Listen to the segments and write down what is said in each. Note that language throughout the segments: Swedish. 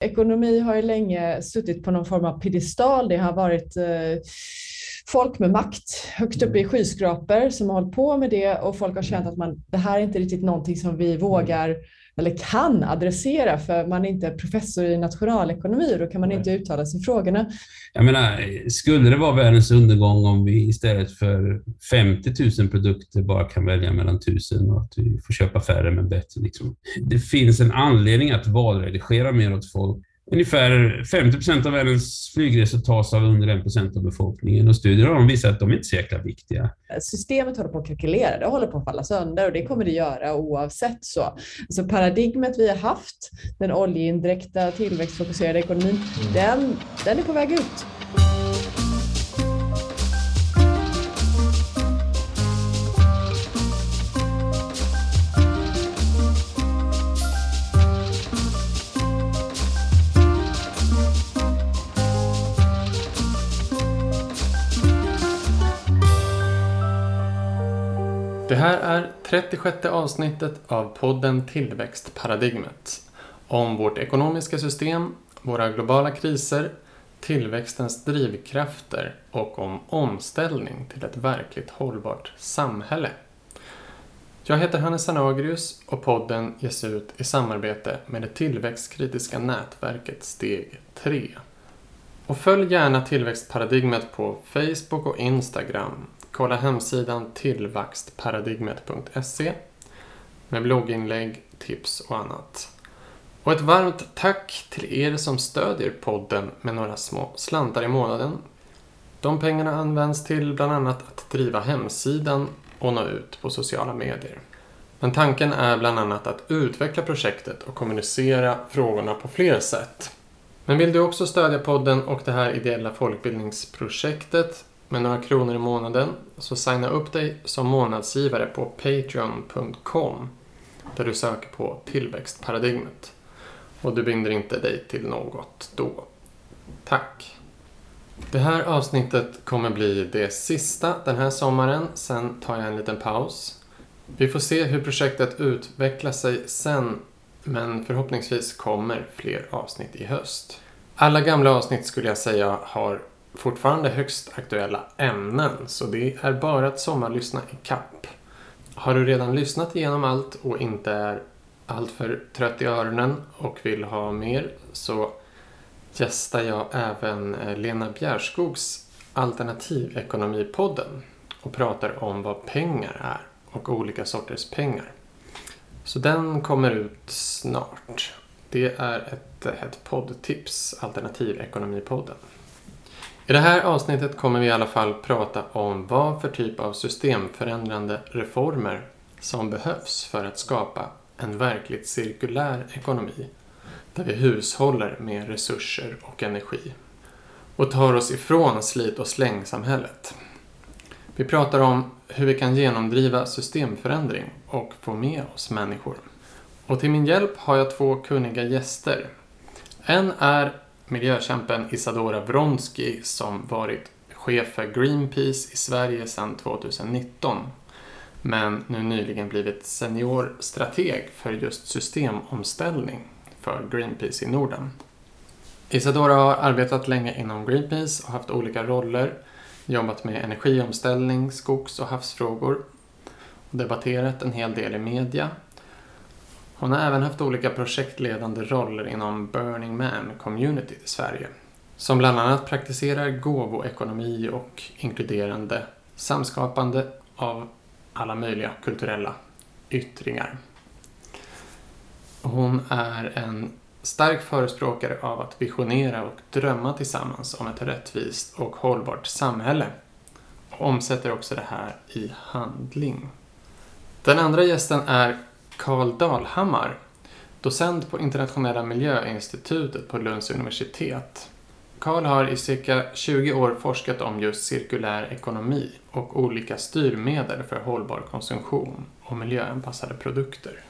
Ekonomi har ju länge suttit på någon form av piedestal. Det har varit eh, folk med makt högt uppe i skyskrapor som har hållit på med det och folk har känt att man, det här är inte riktigt någonting som vi vågar eller kan adressera för man är inte professor i nationalekonomi och då kan man inte uttala sig i frågorna. Jag menar, skulle det vara världens undergång om vi istället för 50 000 produkter bara kan välja mellan 1000 och att vi får köpa färre men bättre? Liksom. Det finns en anledning att valredigera mer åt folk. Ungefär 50 procent av världens flygresor tas av under 1 procent av befolkningen och studier har visat att de inte är så jäkla viktiga. Systemet håller på att krackelera, det håller på att falla sönder och det kommer det göra oavsett så. Så paradigmet vi har haft, den oljeindräkta tillväxtfokuserade ekonomin, mm. den, den är på väg ut. Det här är 36 avsnittet av podden Tillväxtparadigmet. Om vårt ekonomiska system, våra globala kriser, tillväxtens drivkrafter och om omställning till ett verkligt hållbart samhälle. Jag heter Hannes Anagrius och podden ges ut i samarbete med det tillväxtkritiska nätverket Steg 3. Och följ gärna Tillväxtparadigmet på Facebook och Instagram Kolla hemsidan tillväxtparadigmet.se med blogginlägg, tips och annat. Och ett varmt tack till er som stödjer podden med några små slantar i månaden. De pengarna används till bland annat att driva hemsidan och nå ut på sociala medier. Men tanken är bland annat att utveckla projektet och kommunicera frågorna på fler sätt. Men vill du också stödja podden och det här ideella folkbildningsprojektet med några kronor i månaden så signa upp dig som månadsgivare på patreon.com där du söker på tillväxtparadigmet. Och du binder inte dig till något då. Tack! Det här avsnittet kommer bli det sista den här sommaren, sen tar jag en liten paus. Vi får se hur projektet utvecklar sig sen, men förhoppningsvis kommer fler avsnitt i höst. Alla gamla avsnitt skulle jag säga har fortfarande högst aktuella ämnen, så det är bara att sommarlyssna i kapp. Har du redan lyssnat igenom allt och inte är alltför trött i öronen och vill ha mer så gästar jag även eh, Lena Bjärskogs Alternativekonomipodden och pratar om vad pengar är och olika sorters pengar. Så den kommer ut snart. Det är ett, eh, ett poddtips, Alternativekonomipodden. I det här avsnittet kommer vi i alla fall prata om vad för typ av systemförändrande reformer som behövs för att skapa en verkligt cirkulär ekonomi där vi hushåller med resurser och energi och tar oss ifrån slit och slängsamhället. Vi pratar om hur vi kan genomdriva systemförändring och få med oss människor. Och till min hjälp har jag två kunniga gäster. En är miljökämpen Isadora Vronsky som varit chef för Greenpeace i Sverige sedan 2019 men nu nyligen blivit seniorstrateg för just systemomställning för Greenpeace i Norden. Isadora har arbetat länge inom Greenpeace och haft olika roller, jobbat med energiomställning, skogs och havsfrågor och debatterat en hel del i media hon har även haft olika projektledande roller inom Burning Man-communityt i Sverige. Som bland annat praktiserar gåvoekonomi och inkluderande samskapande av alla möjliga kulturella yttringar. Hon är en stark förespråkare av att visionera och drömma tillsammans om ett rättvist och hållbart samhälle och omsätter också det här i handling. Den andra gästen är Karl Dalhammar, docent på Internationella miljöinstitutet på Lunds universitet. Karl har i cirka 20 år forskat om just cirkulär ekonomi och olika styrmedel för hållbar konsumtion och miljöanpassade produkter.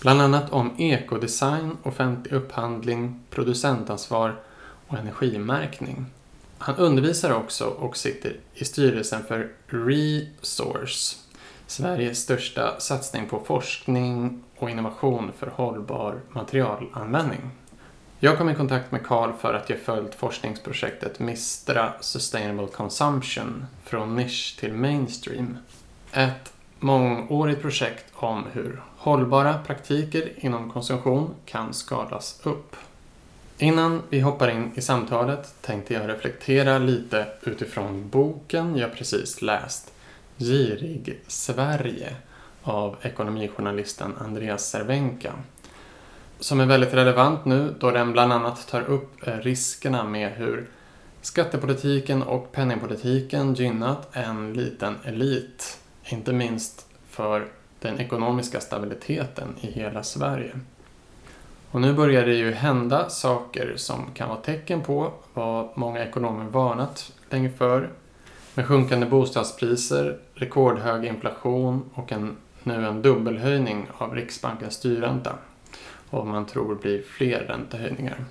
Bland annat om ekodesign, offentlig upphandling, producentansvar och energimärkning. Han undervisar också och sitter i styrelsen för Resource Sveriges största satsning på forskning och innovation för hållbar materialanvändning. Jag kom i kontakt med Carl för att jag följt forskningsprojektet Mistra Sustainable Consumption från nisch till mainstream. Ett mångårigt projekt om hur hållbara praktiker inom konsumtion kan skalas upp. Innan vi hoppar in i samtalet tänkte jag reflektera lite utifrån boken jag precis läst, Girig Sverige av ekonomijournalisten Andreas Cervenka. Som är väldigt relevant nu då den bland annat tar upp eh, riskerna med hur skattepolitiken och penningpolitiken gynnat en liten elit, inte minst för den ekonomiska stabiliteten i hela Sverige. Och nu börjar det ju hända saker som kan vara tecken på vad många ekonomer varnat länge för. Med sjunkande bostadspriser, rekordhög inflation och en, nu en dubbelhöjning av Riksbankens styrränta. Och man tror blir fler räntehöjningar.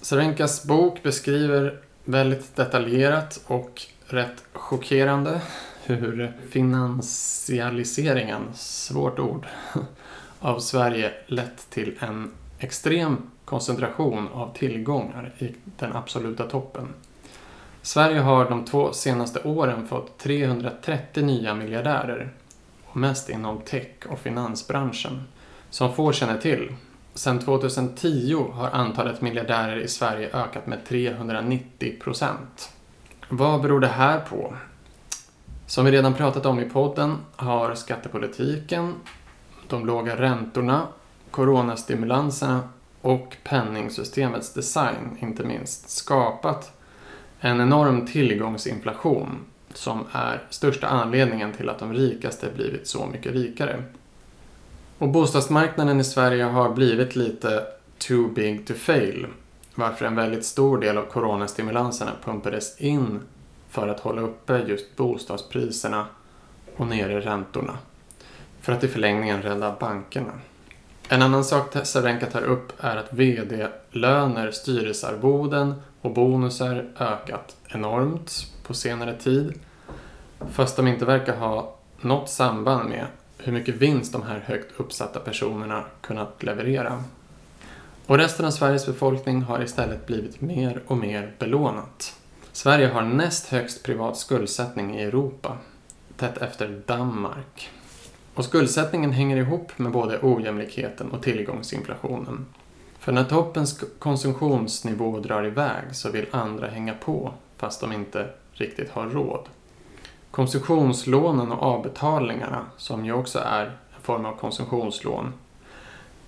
Serenkas bok beskriver väldigt detaljerat och rätt chockerande hur finansialiseringen, svårt ord, av Sverige lett till en extrem koncentration av tillgångar i den absoluta toppen. Sverige har de två senaste åren fått 330 nya miljardärer, och mest inom tech och finansbranschen, som få känner till. Sedan 2010 har antalet miljardärer i Sverige ökat med 390 procent. Vad beror det här på? Som vi redan pratat om i podden har skattepolitiken, de låga räntorna, coronastimulanserna och penningsystemets design, inte minst, skapat en enorm tillgångsinflation som är största anledningen till att de rikaste blivit så mycket rikare. Och bostadsmarknaden i Sverige har blivit lite too big to fail, varför en väldigt stor del av coronastimulanserna pumpades in för att hålla uppe just bostadspriserna och nere räntorna. För att i förlängningen rädda bankerna. En annan sak Cervenka tar upp är att VD-löner, styrelsearvoden och bonusar ökat enormt på senare tid. Fast de inte verkar ha något samband med hur mycket vinst de här högt uppsatta personerna kunnat leverera. Och resten av Sveriges befolkning har istället blivit mer och mer belånat. Sverige har näst högst privat skuldsättning i Europa, tätt efter Danmark. Och skuldsättningen hänger ihop med både ojämlikheten och tillgångsinflationen. För när toppens konsumtionsnivå drar iväg så vill andra hänga på fast de inte riktigt har råd. Konsumtionslånen och avbetalningarna, som ju också är en form av konsumtionslån,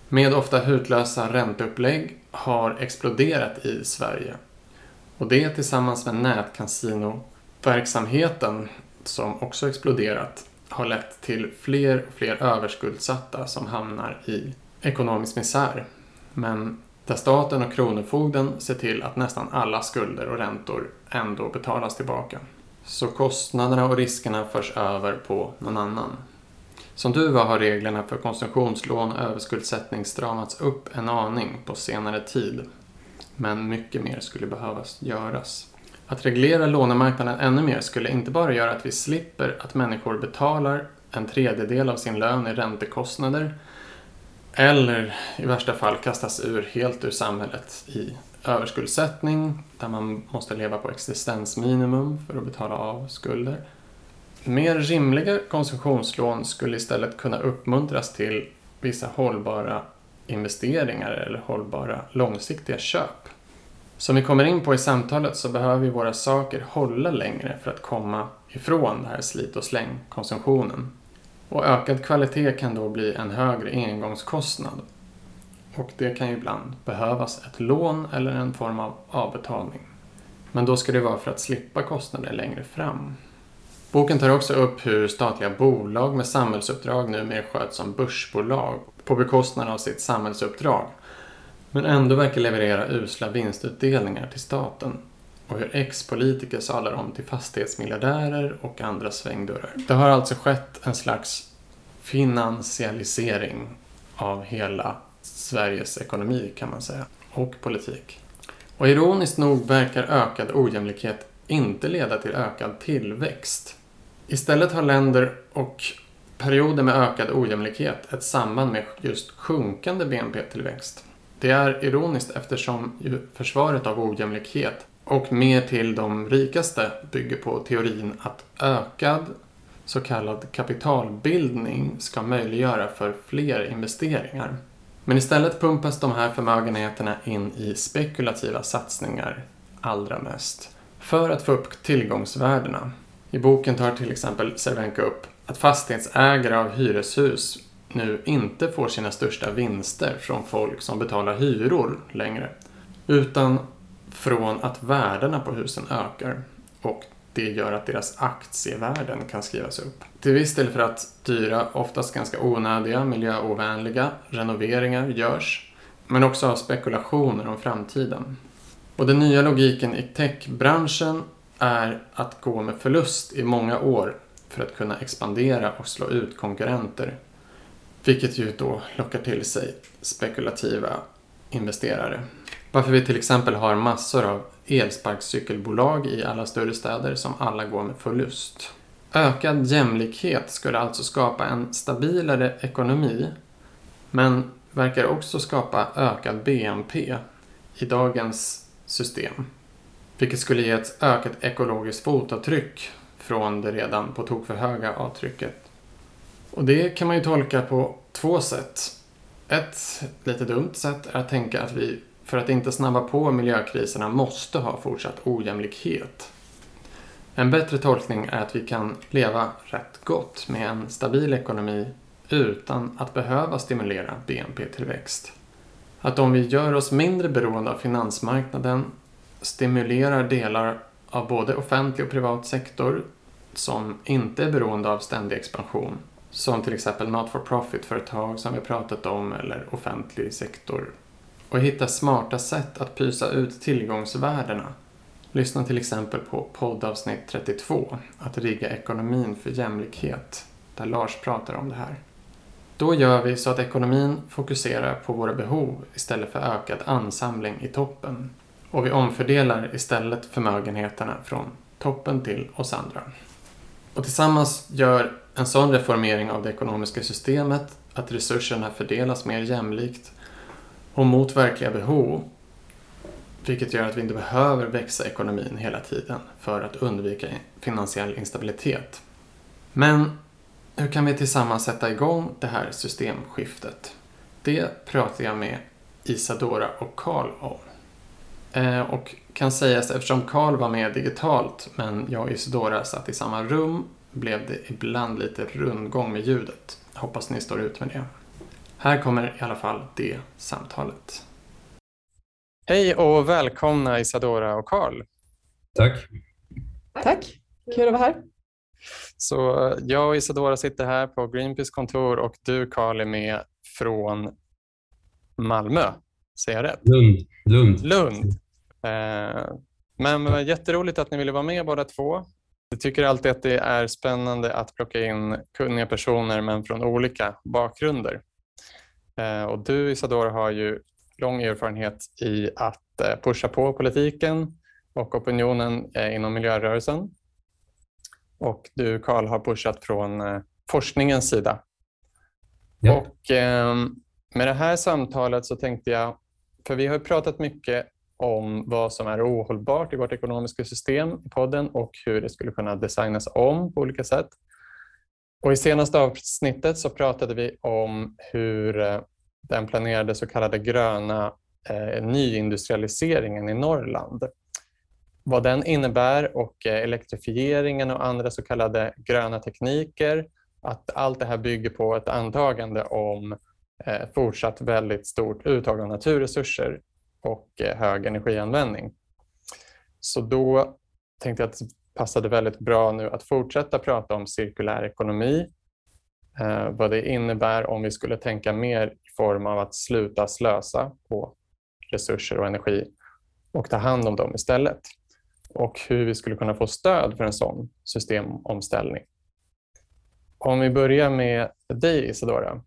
med ofta hutlösa ränteupplägg har exploderat i Sverige och det tillsammans med nätkasinoverksamheten som också exploderat har lett till fler och fler överskuldsatta som hamnar i ekonomisk misär. Men där staten och Kronofogden ser till att nästan alla skulder och räntor ändå betalas tillbaka. Så kostnaderna och riskerna förs över på någon annan. Som du var har reglerna för konsumtionslån och överskuldsättning stramats upp en aning på senare tid men mycket mer skulle behövas göras. Att reglera lånemarknaden ännu mer skulle inte bara göra att vi slipper att människor betalar en tredjedel av sin lön i räntekostnader eller i värsta fall kastas ur helt ur samhället i överskuldsättning där man måste leva på existensminimum för att betala av skulder. Mer rimliga konsumtionslån skulle istället kunna uppmuntras till vissa hållbara investeringar eller hållbara långsiktiga köp. Som vi kommer in på i samtalet så behöver vi våra saker hålla längre för att komma ifrån den här slit och släng-konsumtionen. Och ökad kvalitet kan då bli en högre engångskostnad. Och det kan ju ibland behövas ett lån eller en form av avbetalning. Men då ska det vara för att slippa kostnader längre fram. Boken tar också upp hur statliga bolag med samhällsuppdrag numera sköts som börsbolag på bekostnad av sitt samhällsuppdrag men ändå verkar leverera usla vinstutdelningar till staten och hur ex-politiker sadlar om till fastighetsmiljardärer och andra svängdörrar. Det har alltså skett en slags finansialisering av hela Sveriges ekonomi kan man säga, och politik. Och ironiskt nog verkar ökad ojämlikhet inte leda till ökad tillväxt. Istället har länder och perioder med ökad ojämlikhet ett samband med just sjunkande BNP-tillväxt. Det är ironiskt eftersom försvaret av ojämlikhet och mer till de rikaste bygger på teorin att ökad så kallad kapitalbildning ska möjliggöra för fler investeringar. Men istället pumpas de här förmögenheterna in i spekulativa satsningar allra mest för att få upp tillgångsvärdena. I boken tar till exempel Cervenka upp att fastighetsägare av hyreshus nu inte får sina största vinster från folk som betalar hyror längre, utan från att värdena på husen ökar och det gör att deras aktievärden kan skrivas upp. Till viss del för att dyra, oftast ganska onödiga, miljöovänliga renoveringar görs, men också av spekulationer om framtiden. Och den nya logiken i techbranschen är att gå med förlust i många år för att kunna expandera och slå ut konkurrenter. Vilket ju då lockar till sig spekulativa investerare. Varför vi till exempel har massor av elsparkcykelbolag i alla större städer som alla går med förlust. Ökad jämlikhet skulle alltså skapa en stabilare ekonomi men verkar också skapa ökad BNP i dagens system. Vilket skulle ge ett ökat ekologiskt fotavtryck från det redan på tok för höga avtrycket. Och det kan man ju tolka på två sätt. Ett lite dumt sätt är att tänka att vi för att inte snabba på miljökriserna måste ha fortsatt ojämlikhet. En bättre tolkning är att vi kan leva rätt gott med en stabil ekonomi utan att behöva stimulera BNP-tillväxt. Att om vi gör oss mindre beroende av finansmarknaden stimulerar delar av både offentlig och privat sektor som inte är beroende av ständig expansion. Som till exempel not for profit-företag som vi pratat om eller offentlig sektor. Och hitta smarta sätt att pysa ut tillgångsvärdena. Lyssna till exempel på poddavsnitt 32, att rigga ekonomin för jämlikhet, där Lars pratar om det här. Då gör vi så att ekonomin fokuserar på våra behov istället för ökad ansamling i toppen. Och vi omfördelar istället förmögenheterna från toppen till oss andra. Och tillsammans gör en sån reformering av det ekonomiska systemet att resurserna fördelas mer jämlikt och mot verkliga behov. Vilket gör att vi inte behöver växa ekonomin hela tiden för att undvika finansiell instabilitet. Men hur kan vi tillsammans sätta igång det här systemskiftet? Det pratar jag med Isadora och Karl om. Eh, och kan sägas eftersom Karl var med digitalt men jag och Isadora satt i samma rum blev det ibland lite rundgång med ljudet. Hoppas ni står ut med det. Här kommer i alla fall det samtalet. Hej och välkomna Isadora och Karl. Tack. Tack, kul att vara här. Så jag och Isadora sitter här på Greenpeace kontor och du Karl är med från Malmö. Säger jag rätt? Lund. Lund. Lund. Eh, men jätteroligt att ni ville vara med båda två. Jag tycker alltid att det är spännande att plocka in kunniga personer men från olika bakgrunder. Eh, och du Isadora har ju lång erfarenhet i att eh, pusha på politiken och opinionen inom miljörörelsen. Och du Karl har pushat från forskningens sida. Ja. Och ehm, med det här samtalet så tänkte jag för vi har pratat mycket om vad som är ohållbart i vårt ekonomiska system i podden och hur det skulle kunna designas om på olika sätt. Och I senaste avsnittet så pratade vi om hur eh, den planerade så kallade gröna eh, nyindustrialiseringen i Norrland, vad den innebär och eh, elektrifieringen och andra så kallade gröna tekniker, att allt det här bygger på ett antagande om Eh, fortsatt väldigt stort uttag av naturresurser och eh, hög energianvändning. Så då tänkte jag att passade väldigt bra nu att fortsätta prata om cirkulär ekonomi, eh, vad det innebär om vi skulle tänka mer i form av att sluta slösa på resurser och energi och ta hand om dem istället. Och hur vi skulle kunna få stöd för en sån systemomställning. Om vi börjar med dig Isadora.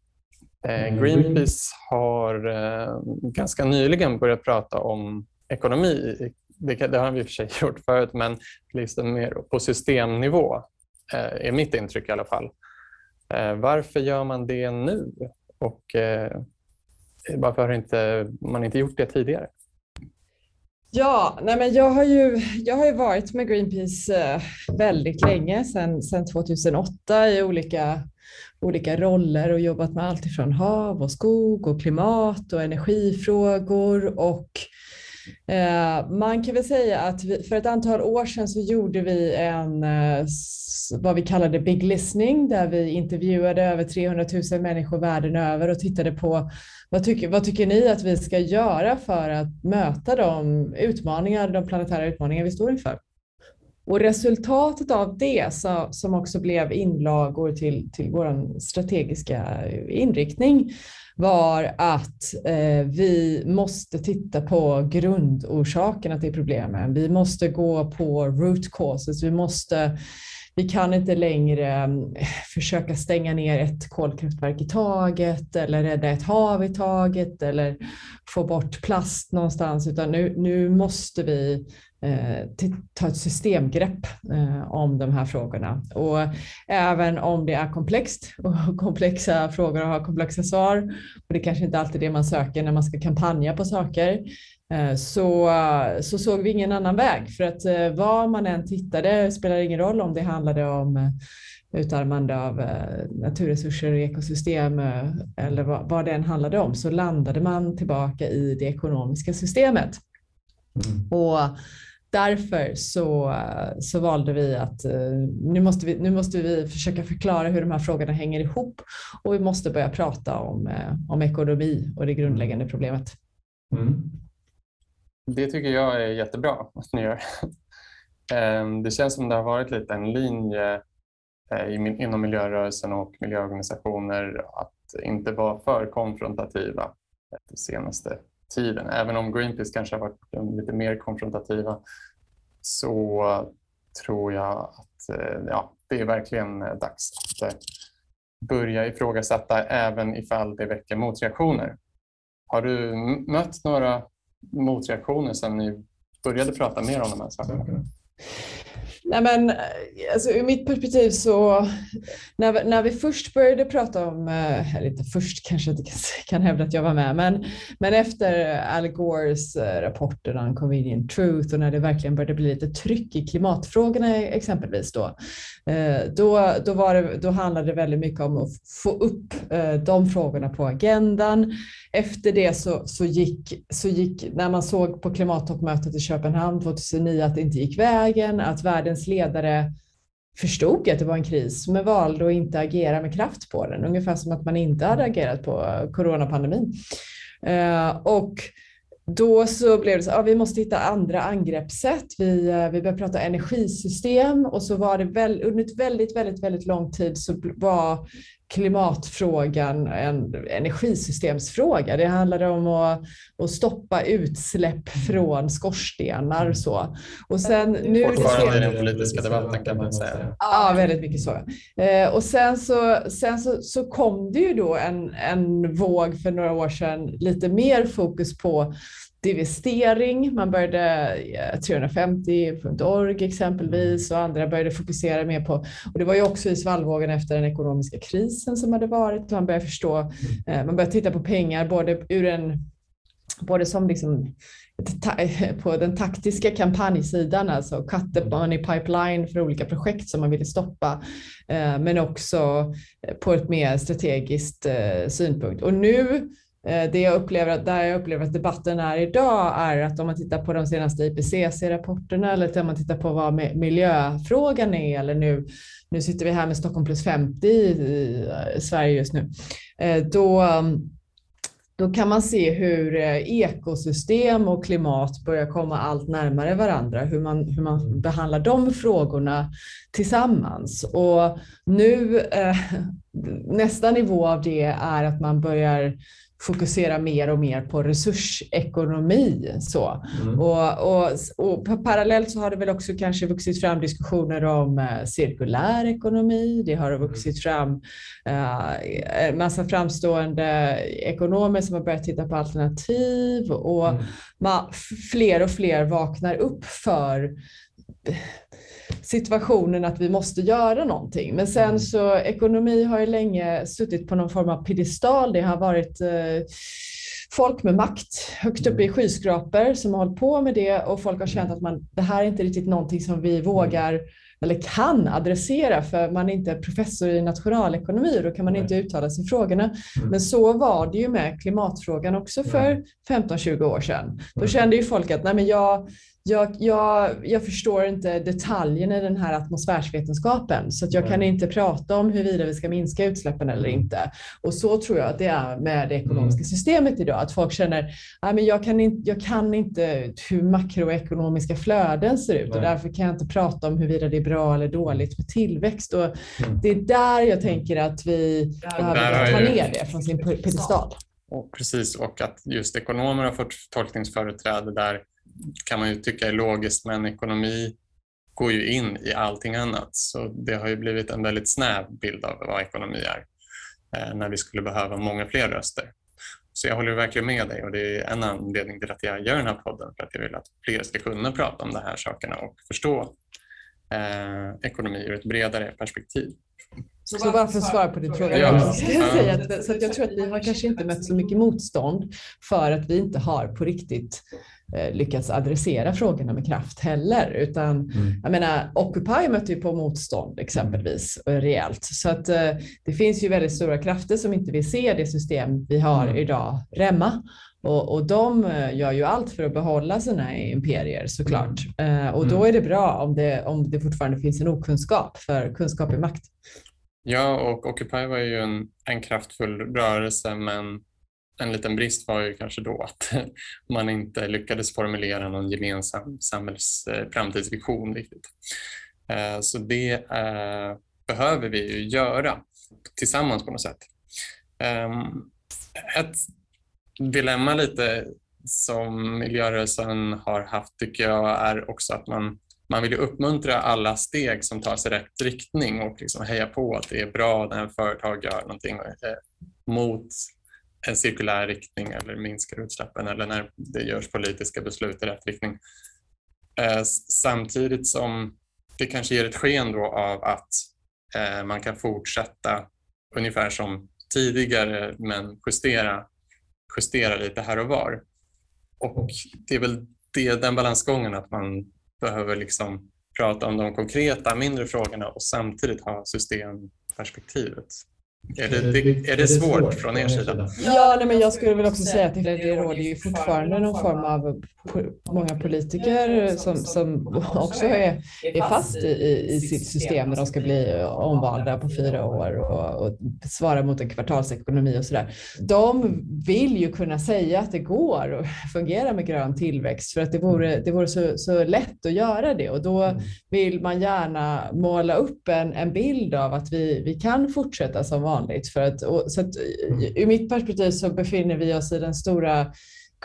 Eh, mm. Greenpeace har eh, ganska nyligen börjat prata om ekonomi. Det, det har vi i och för sig gjort förut, men liksom mer på systemnivå eh, är mitt intryck i alla fall. Eh, varför gör man det nu? Och eh, Varför har inte, man inte gjort det tidigare? Ja, nej men jag, har ju, jag har ju varit med Greenpeace eh, väldigt länge, sedan, 2008 i olika, olika roller och jobbat med allt ifrån hav och skog och klimat och energifrågor och Eh, man kan väl säga att vi, för ett antal år sedan så gjorde vi en eh, vad vi kallade Big Listening där vi intervjuade över 300 000 människor världen över och tittade på vad tycker, vad tycker ni att vi ska göra för att möta de utmaningar, de planetära utmaningar vi står inför? Och resultatet av det, så, som också blev inlagor till, till vår strategiska inriktning, var att eh, vi måste titta på grundorsakerna till problemen. Vi måste gå på root causes. Vi måste vi kan inte längre mm, försöka stänga ner ett kolkraftverk i taget eller rädda ett hav i taget eller få bort plast någonstans, utan nu, nu måste vi eh, ta ett systemgrepp eh, om de här frågorna. Och även om det är komplext och komplexa frågor och har komplexa svar, och det kanske inte alltid är det man söker när man ska kampanja på saker, så, så såg vi ingen annan väg för att eh, var man än tittade spelar ingen roll om det handlade om eh, utarmande av naturresurser och ekosystem eller vad, vad det än handlade om så landade man tillbaka i det ekonomiska systemet. Mm. Och därför så, så valde vi att nu måste vi, nu måste vi försöka förklara hur de här frågorna hänger ihop och vi måste börja prata om, om ekonomi och det grundläggande problemet. Mm. Det tycker jag är jättebra att ni gör. Ehm, det känns som det har varit lite en linje eh, inom miljörörelsen och miljöorganisationer att inte vara för konfrontativa den senaste tiden. Även om Greenpeace kanske har varit eh, lite mer konfrontativa så tror jag att eh, ja, det är verkligen dags att börja ifrågasätta även ifall det väcker motreaktioner. Har du mött några motreaktioner sen ni började prata mer om de här sakerna? Nej, men, alltså, ur mitt perspektiv så när, när vi först började prata om, eh, eller inte först kanske jag inte kan, hävda att jag var med, men, men efter Al Gores eh, rapporter om convenient truth och när det verkligen började bli lite tryck i klimatfrågorna e- exempelvis då, eh, då, då, var det, då handlade det väldigt mycket om att få upp de frågorna på agendan. Efter det så, så, gick, så gick, när man såg på klimattoppmötet i Köpenhamn 2009 att det inte gick vägen, att världens ledare förstod att det var en kris men valde att inte agera med kraft på den, ungefär som att man inte hade agerat på coronapandemin. Eh, och då så blev det så att ja, vi måste hitta andra angreppssätt. Vi, eh, vi började prata energisystem och så var det väl, under ett väldigt, väldigt, väldigt lång tid så var klimatfrågan en energisystemsfråga. Det handlade om att, att stoppa utsläpp från skorstenar. Så. Och sen, nu Fortfarande i den politiska debatten kan man säga. Ja, väldigt mycket så. Eh, och sen, så, sen så, så kom det ju då en, en våg för några år sedan, lite mer fokus på divestering. Man började eh, 350.org exempelvis och andra började fokusera mer på, och det var ju också i svallvågen efter den ekonomiska krisen som hade varit. Man började förstå, eh, man började titta på pengar både ur en, både som liksom på den taktiska kampanjsidan, alltså cut the money pipeline för olika projekt som man ville stoppa, eh, men också på ett mer strategiskt synpunkt. Och nu Eh, det jag upplever, där jag upplever att debatten är idag är att om man tittar på de senaste IPCC-rapporterna eller om man tittar på vad miljöfrågan är, eller nu, nu sitter vi här med Stockholm plus 50 i Sverige just nu, eh, då, mm, då kan man se hur eh, ekosystem och klimat börjar komma allt närmare varandra, hur man, hur man behandlar de frågorna tillsammans. Och nu, nästa nivå av det är att man börjar fokusera mer och mer på resursekonomi. Så. Mm. Och, och, och, parallellt så har det väl också kanske vuxit fram diskussioner om eh, cirkulär ekonomi. Det har vuxit fram eh, en massa framstående ekonomer som har börjat titta på alternativ och mm. man, fler och fler vaknar upp för situationen att vi måste göra någonting. Men sen mm. så ekonomi har ju länge suttit på någon form av piedestal. Det har varit eh, folk med makt högt uppe i skyskrapor som har hållit på med det och folk har känt att man, det här är inte riktigt någonting som vi vågar eller kan adressera för man är inte professor i nationalekonomi och då kan man inte uttala sig i frågorna. Mm. Men så var det ju med klimatfrågan också för 15-20 år sedan. Då kände ju folk att nej men jag, jag, jag, jag förstår inte detaljerna i den här atmosfärsvetenskapen så att jag kan mm. inte prata om huruvida vi ska minska utsläppen eller mm. inte. Och så tror jag att det är med det ekonomiska mm. systemet idag, att folk känner att jag, kan inte, jag kan inte hur makroekonomiska flöden ser ut och därför kan jag inte prata om huruvida det är bra eller dåligt med tillväxt. Och det är där jag tänker att vi behöver ta ner det från sin pedestal. Och precis, och att just ekonomer har fått tolkningsföreträde där kan man ju tycka är logiskt, men ekonomi går ju in i allting annat. Så det har ju blivit en väldigt snäv bild av vad ekonomi är eh, när vi skulle behöva många fler röster. Så jag håller verkligen med dig och det är en anledning till att jag gör den här podden, för att jag vill att fler ska kunna prata om de här sakerna och förstå eh, ekonomi ur ett bredare perspektiv. Så, så bara för att svara på din fråga. Ja. Ska jag, säga att, så att jag tror att vi har kanske inte mött så mycket motstånd för att vi inte har på riktigt Eh, lyckats adressera frågorna med kraft heller. Utan, mm. jag menar, Occupy mötte ju på motstånd exempelvis mm. rejält. Så att, eh, det finns ju väldigt stora krafter som inte vill se det system vi har mm. idag remma. Och, och de eh, gör ju allt för att behålla sina imperier såklart. Mm. Eh, och då mm. är det bra om det, om det fortfarande finns en okunskap, för kunskap är makt. Ja, och Occupy var ju en, en kraftfull rörelse men en liten brist var ju kanske då att man inte lyckades formulera någon gemensam samhälls eh, framtidsvision riktigt. Eh, så det eh, behöver vi ju göra tillsammans på något sätt. Ehm, ett dilemma lite som miljörörelsen har haft tycker jag är också att man, man vill uppmuntra alla steg som tas i rätt riktning och liksom heja på att det är bra när företag gör någonting eh, mot en cirkulär riktning eller minskar utsläppen eller när det görs politiska beslut i rätt riktning. Eh, samtidigt som det kanske ger ett sken då av att eh, man kan fortsätta ungefär som tidigare men justera, justera lite här och var. Och det är väl det, den balansgången att man behöver liksom prata om de konkreta mindre frågorna och samtidigt ha systemperspektivet. Är det, det, är det svårt från er sida? Ja, nej, men jag skulle väl också säga att det, det råder ju fortfarande någon form av många politiker som, som också är, är fast i, i sitt system när de ska bli omvalda på fyra år och, och svara mot en kvartalsekonomi och sådär. De vill ju kunna säga att det går att fungera med grön tillväxt för att det vore, det vore så, så lätt att göra det och då vill man gärna måla upp en, en bild av att vi, vi kan fortsätta som vanligt. För att, och, så att, ur mitt perspektiv så befinner vi oss i den stora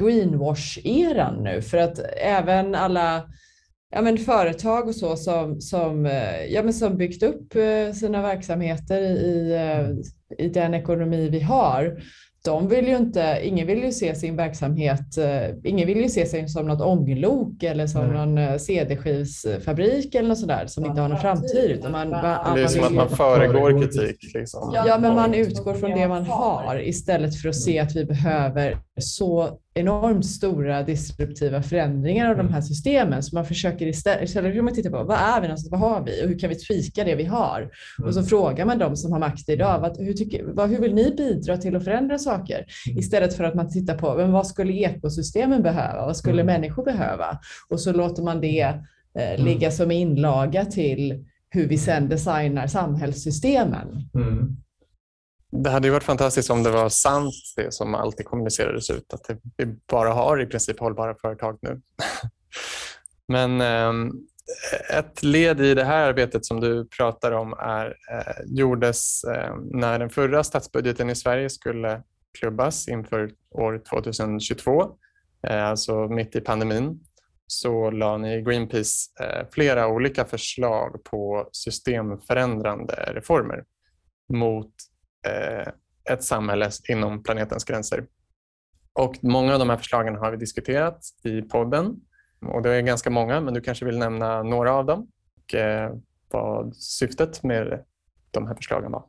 greenwash-eran nu för att även alla ja, men företag och så som, som, eh, ja, men som byggt upp eh, sina verksamheter i, eh, i den ekonomi vi har de vill ju inte, ingen vill ju se sin verksamhet, eh, ingen vill ju se sig som något ånglok eller som mm. någon eh, CD-skivsfabrik eller något sådär som inte har någon framtid. Utan man, man, det är som att man föregår kritik. Liksom. Ja, men man utgår från det man har istället för att se att vi behöver så enormt stora disruptiva förändringar av de här systemen. Så man försöker istället, istället för att titta på vad är vi någonstans, vad har vi och hur kan vi tweaka det vi har? Och så frågar man dem som har makt idag, vad, hur, tycker, vad, hur vill ni bidra till att förändra saker? Istället för att man tittar på men vad skulle ekosystemen behöva? Vad skulle mm. människor behöva? Och så låter man det eh, ligga som inlaga till hur vi sedan designar samhällssystemen. Mm. Det hade ju varit fantastiskt om det var sant det som alltid kommunicerades ut, att vi bara har i princip hållbara företag nu. Men ehm, ett led i det här arbetet som du pratar om är, eh, gjordes ehm, när den förra statsbudgeten i Sverige skulle klubbas inför år 2022, eh, alltså mitt i pandemin, så la ni Greenpeace eh, flera olika förslag på systemförändrande reformer mot Eh, ett samhälle inom planetens gränser. Och många av de här förslagen har vi diskuterat i podden. Och det är ganska många, men du kanske vill nämna några av dem och eh, vad syftet med de här förslagen var?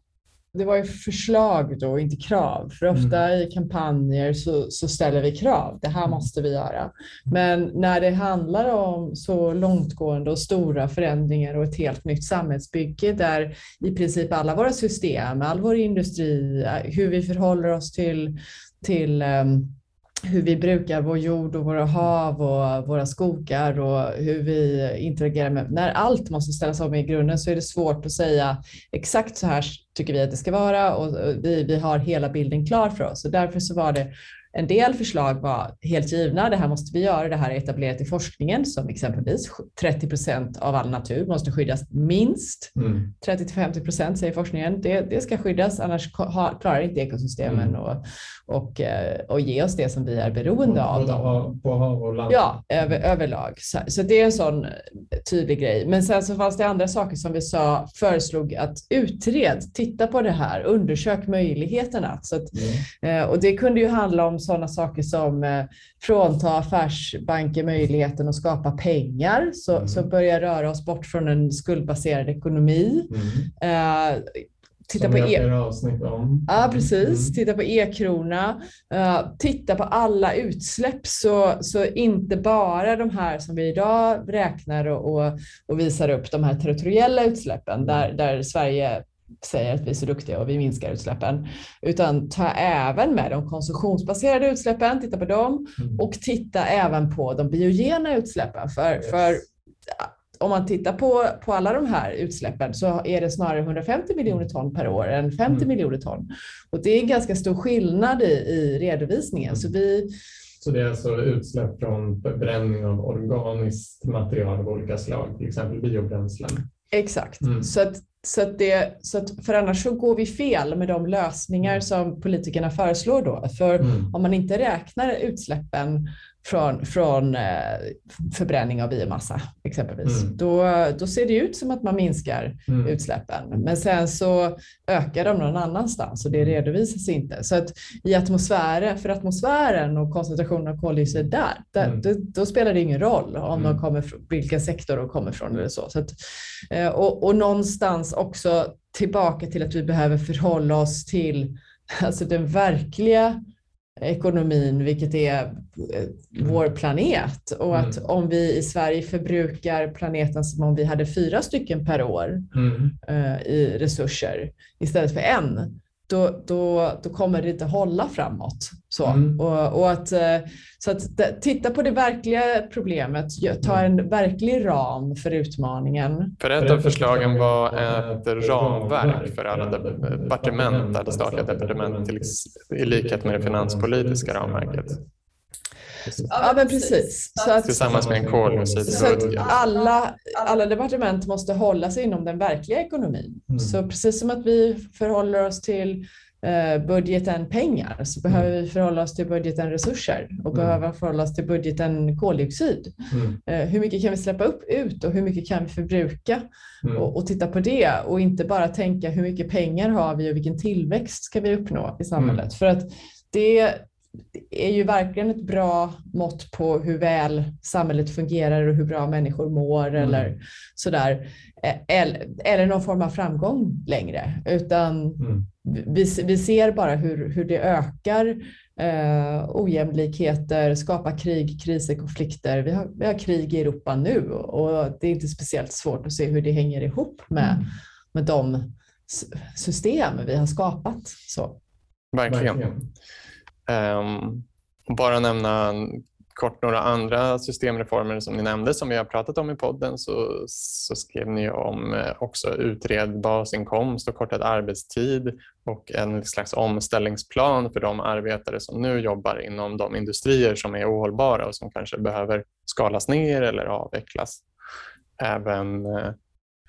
Det var ju förslag då, inte krav. För ofta mm. i kampanjer så, så, ställer vi krav. Det här mm. måste vi göra. Men när det handlar om så långtgående och stora förändringar och ett helt nytt samhällsbygge där i princip alla våra system, all vår industri, hur vi förhåller oss till, till um, hur vi brukar vår jord och våra hav och våra skogar och hur vi interagerar med. När allt måste ställas om i grunden så är det svårt att säga exakt så här tycker vi att det ska vara och vi, vi har hela bilden klar för oss. Och därför så var det en del förslag var helt givna. Det här måste vi göra. Det här är etablerat i forskningen som exempelvis 30 procent av all natur måste skyddas minst. Mm. 30 till 50 procent säger forskningen. Det, det ska skyddas annars klarar inte ekosystemen mm. och, och, eh, och ge oss det som vi är beroende på, av. Dem. På hav och land? Ja, över, överlag. Så, så, det är en sån tydlig grej. Men sen så fanns det andra saker som vi sa, föreslog att utred, titta på det här, undersök möjligheterna. Så att, mm. Eh, och det kunde ju handla om sådana saker som eh, frånta affärsbanker möjligheten att skapa pengar, så, mm. så börja röra oss bort från en skuldbaserad ekonomi. Mm. Eh, titta på e om. Ja, precis. Mm. Titta på e-krona. Uh, titta på alla utsläpp, så, så inte bara de här som vi idag räknar och, och, och visar upp, de här territoriella utsläppen där, där Sverige säger att vi är så duktiga och vi minskar utsläppen, utan ta även med de konsumtionsbaserade utsläppen, titta på dem mm. och titta även på de biogena utsläppen. För, yes. för om man tittar på, på alla de här utsläppen så är det snarare 150 miljoner ton per år än 50 mm. miljoner ton. Och det är en ganska stor skillnad i, i redovisningen. Så, vi, så det är alltså utsläpp från förbränning av organiskt material av olika slag, till exempel biobränslen? Exakt. Mm. Så att så att det, så att, för annars så går vi fel med de lösningar mm. som politikerna föreslår då. För mm. om man inte räknar utsläppen från, från eh, förbränning av biomassa exempelvis, mm. då, då ser det ut som att man minskar mm. utsläppen. Men sen så ökar de någon annanstans och det mm. redovisas inte. Så att i atmosfären, för atmosfären och koncentrationen av koldioxid där, där mm. då, då, spelar det ingen roll om de kommer, vilken sektor de kommer från eller så. så att, eh, och, och någonstans också tillbaka till att vi behöver förhålla oss till alltså den verkliga ekonomin, vilket är eh, vår planet. Och att mm. om vi i Sverige förbrukar planeten som om vi hade fyra stycken per år mm. uh, i resurser istället för en, då, då, då kommer det inte hålla framåt. Så, mm. och, och, att, eh, så att titta på det verkliga problemet, ta en verklig ram för utmaningen. För ett av förslagen var ett ramverk för alla departement, alla statliga departement, i likhet med det finanspolitiska ramverket. Ja, men precis. Så att, Tillsammans med en koldioxidbudget. Alla, alla departement måste hålla sig inom den verkliga ekonomin. Mm. Så precis som att vi förhåller oss till eh, budgeten pengar så behöver mm. vi förhålla oss till budgeten resurser och mm. behöver förhålla oss till budgeten koldioxid. Mm. Eh, hur mycket kan vi släppa upp ut och hur mycket kan vi förbruka? Mm. Och, och, titta på det och inte bara tänka hur mycket pengar har vi och vilken tillväxt ska vi uppnå i samhället? Mm. För att det, är ju verkligen ett bra mått på hur väl samhället fungerar och hur bra människor mår mm. eller sådär. Eller, eller någon form av framgång längre. Utan mm. vi, vi ser bara hur, hur det ökar eh, ojämlikheter, skapar krig, kriser, konflikter. Vi har, vi har krig i Europa nu och det är inte speciellt svårt att se hur det hänger ihop med, mm. med de system vi har skapat. Så. Verkligen. Verkligen. Um, bara nämna kort några andra systemreformer som ni nämnde som vi har pratat om i podden så, så skrev ni om eh, också utred basinkomst och kortad arbetstid och en slags omställningsplan för de arbetare som nu jobbar inom de industrier som är ohållbara och som kanske behöver skalas ner eller avvecklas. Även eh,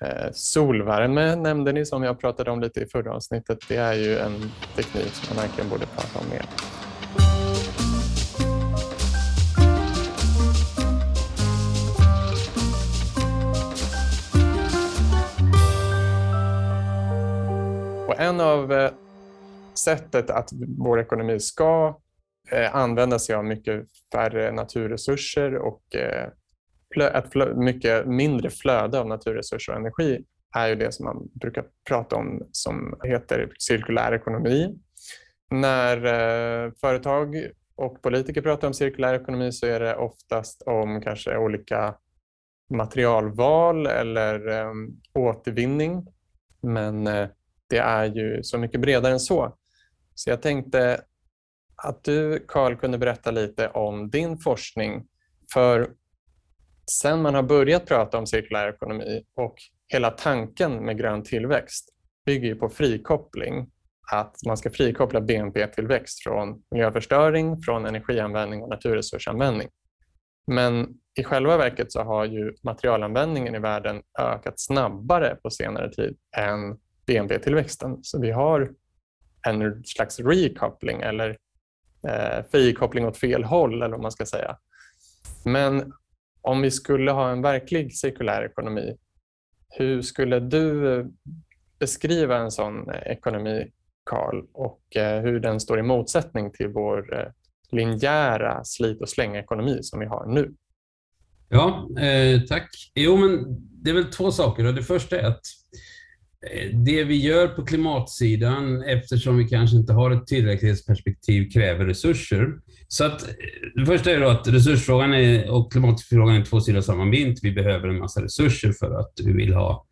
eh solvärme nämnde ni som jag pratade om lite i förra avsnittet. Det är ju en teknik som man verkligen borde prata om mer. En av eh, sättet att vår ekonomi ska eh, använda sig av mycket färre naturresurser och eh, ett mycket mindre flöde av naturresurser och energi är ju det som man brukar prata om som heter cirkulär ekonomi. När företag och politiker pratar om cirkulär ekonomi så är det oftast om kanske olika materialval eller återvinning. Men eh, det är ju så mycket bredare än så. Så jag tänkte att du, Karl, kunde berätta lite om din forskning. För sen man har börjat prata om cirkulär ekonomi och hela tanken med grön tillväxt bygger på frikoppling. Att man ska frikoppla BNP-tillväxt från miljöförstöring, från energianvändning och naturresursanvändning. Men i själva verket så har ju materialanvändningen i världen ökat snabbare på senare tid än BNP-tillväxten. Så vi har en slags recoupling eller eh, frikoppling åt fel håll eller vad man ska säga. Men om vi skulle ha en verklig cirkulär ekonomi, hur skulle du eh, beskriva en sån eh, ekonomi, Karl, och eh, hur den står i motsättning till vår linjära slit och släng-ekonomi som vi har nu? Ja, eh, tack. Jo, men det är väl två saker. Det första är att det vi gör på klimatsidan, eftersom vi kanske inte har ett tillräcklighetsperspektiv, kräver resurser. Så att, det första är då att resursfrågan är, och klimatfrågan är två sidor av samma mynt. Vi behöver en massa resurser för att vi vill ha,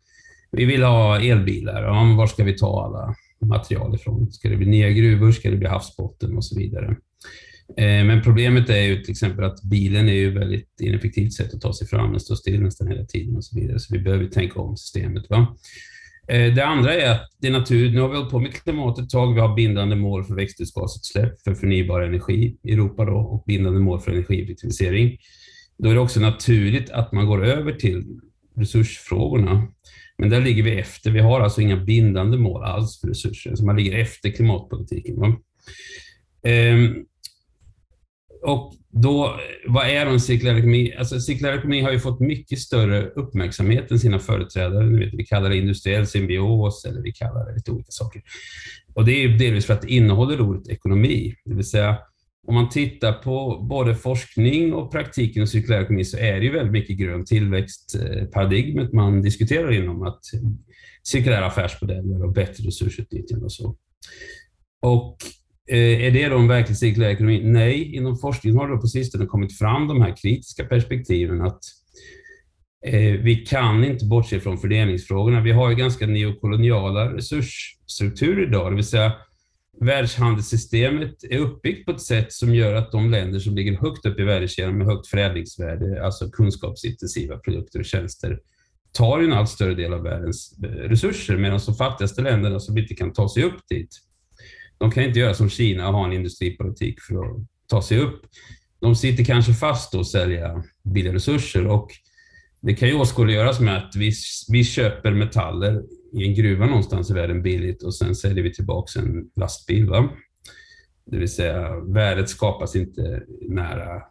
vi vill ha elbilar. Ja, var ska vi ta alla material ifrån? Ska det bli nya gruvor? Ska det bli havsbotten och så vidare? Eh, men problemet är ju till exempel att bilen är ju ett väldigt ineffektivt sätt att ta sig fram. Den står still nästan hela tiden och så vidare. Så vi behöver tänka om systemet. Va? Eh, det andra är att det är natur, nu har vi hållit på med klimatet ett tag, vi har bindande mål för växthusgasutsläpp för förnybar energi i Europa då, och bindande mål för energieffektivisering. Då är det också naturligt att man går över till resursfrågorna. Men där ligger vi efter. Vi har alltså inga bindande mål alls för resurser, så man ligger efter klimatpolitiken. Va? Ehm, och då, vad är då en cirkulär ekonomi? Alltså, cirkulär ekonomi har ju fått mycket större uppmärksamhet än sina företrädare. Ni vet, vi kallar det industriell symbios eller vi kallar det lite olika saker. Och det är delvis för att det innehåller ordet ekonomi. Det vill säga, om man tittar på både forskning och praktiken och cirkulär ekonomi så är det ju väldigt mycket grön tillväxtparadigmet man diskuterar inom. att Cirkulära affärsmodeller och bättre resursutnyttjande och så. Och Eh, är det då en verklig cirkulär ekonomi? Nej, inom forskningen har det på sistone kommit fram de här kritiska perspektiven att eh, vi kan inte bortse från fördelningsfrågorna. Vi har ju ganska neokoloniala resursstrukturer idag, det vill säga världshandelssystemet är uppbyggt på ett sätt som gör att de länder som ligger högt upp i värdekedjan med högt förädlingsvärde, alltså kunskapsintensiva produkter och tjänster, tar en allt större del av världens eh, resurser, medan de fattigaste länderna som inte kan ta sig upp dit, de kan inte göra som Kina och ha en industripolitik för att ta sig upp. De sitter kanske fast och sälja billiga resurser och det kan ju åskådliggöras med att vi, vi köper metaller i en gruva någonstans i världen billigt och sen säljer vi tillbaka en lastbil. Va? Det vill säga, värdet skapas inte nära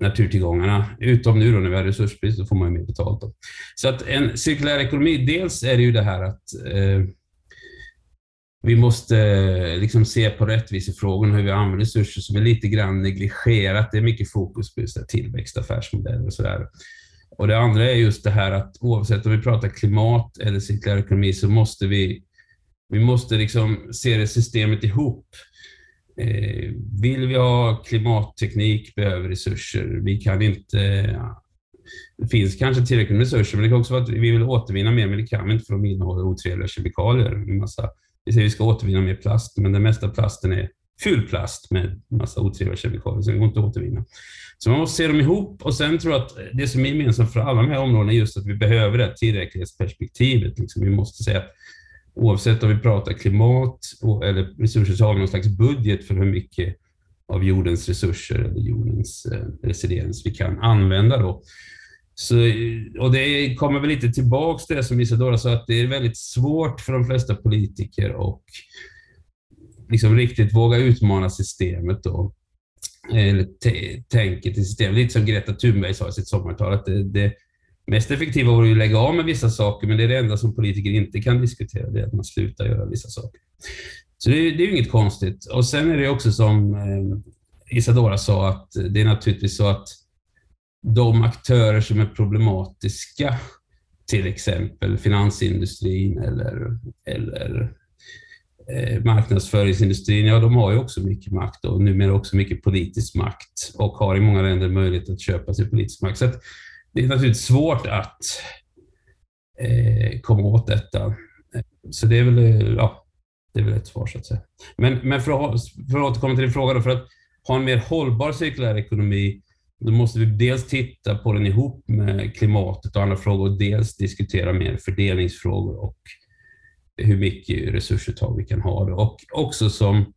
naturtillgångarna. Utom nu då när vi har resursbrist, då får man ju mer betalt. Då. Så att en cirkulär ekonomi, dels är det ju det här att eh, vi måste eh, liksom se på rättvisefrågorna, hur vi använder resurser som är lite grann negligerat. Det är mycket fokus på just tillväxt, affärsmodeller och sådär. Och det andra är just det här att oavsett om vi pratar klimat eller cirkulär ekonomi så måste vi, vi måste liksom se det systemet ihop. Eh, vill vi ha klimatteknik behöver resurser. Vi kan inte... Ja, det finns kanske tillräckligt med resurser, men det kan också vara att vi vill återvinna mer, men det kan vi inte för de innehåller otrevliga kemikalier. En massa vi säger att vi ska återvinna mer plast, men den mesta plasten är ful plast med massa otrevliga kemikalier, så det går inte att återvinna. Så man måste se dem ihop och sen tror jag att det som är gemensamt för alla de här områdena är just att vi behöver det här tillräcklighetsperspektivet. Liksom vi måste säga att oavsett om vi pratar klimat eller resurser så har vi någon slags budget för hur mycket av jordens resurser eller jordens eh, residens vi kan använda. Då. Så, och det kommer väl lite tillbaks till det som Isadora sa, att det är väldigt svårt för de flesta politiker att liksom riktigt våga utmana systemet då. Eller tänket i systemet. Lite som Greta Thunberg sa i sitt sommartal, att det, det mest effektiva vore att lägga av med vissa saker, men det är det enda som politiker inte kan diskutera, det är att man slutar göra vissa saker. Så det, det är ju inget konstigt. Och sen är det också som eh, Isadora sa, att det är naturligtvis så att de aktörer som är problematiska till exempel finansindustrin eller, eller eh, marknadsföringsindustrin, ja de har ju också mycket makt och numera också mycket politisk makt och har i många länder möjlighet att köpa sig politisk makt. Så det är naturligtvis svårt att eh, komma åt detta. Så det är väl, ja, det är väl ett svar så att säga. Men, men för, att, för att återkomma till din fråga då, för att ha en mer hållbar cirkulär ekonomi, då måste vi dels titta på den ihop med klimatet och andra frågor, dels diskutera mer fördelningsfrågor och hur mycket resursuttag vi kan ha. Och också som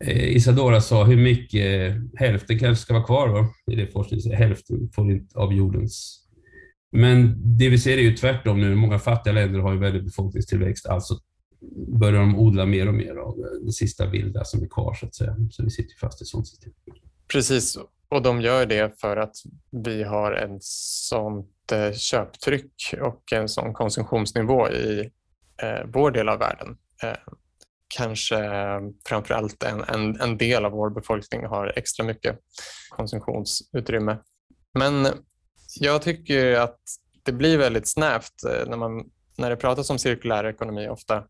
eh, Isadora sa, hur mycket, hälften kanske ska vara kvar va? i det forskningen, hälften får inte av jordens men det vi ser är ju tvärtom nu. Många fattiga länder har ju väldigt befolkningstillväxt, alltså börjar de odla mer och mer av det sista vilda som är kvar, så att säga. Så vi sitter fast i ett sånt system. Precis, och de gör det för att vi har ett sånt eh, köptryck och en sån konsumtionsnivå i eh, vår del av världen. Eh, kanske framför allt en, en, en del av vår befolkning har extra mycket konsumtionsutrymme. Men jag tycker att det blir väldigt snävt eh, när, man, när det pratas om cirkulär ekonomi ofta.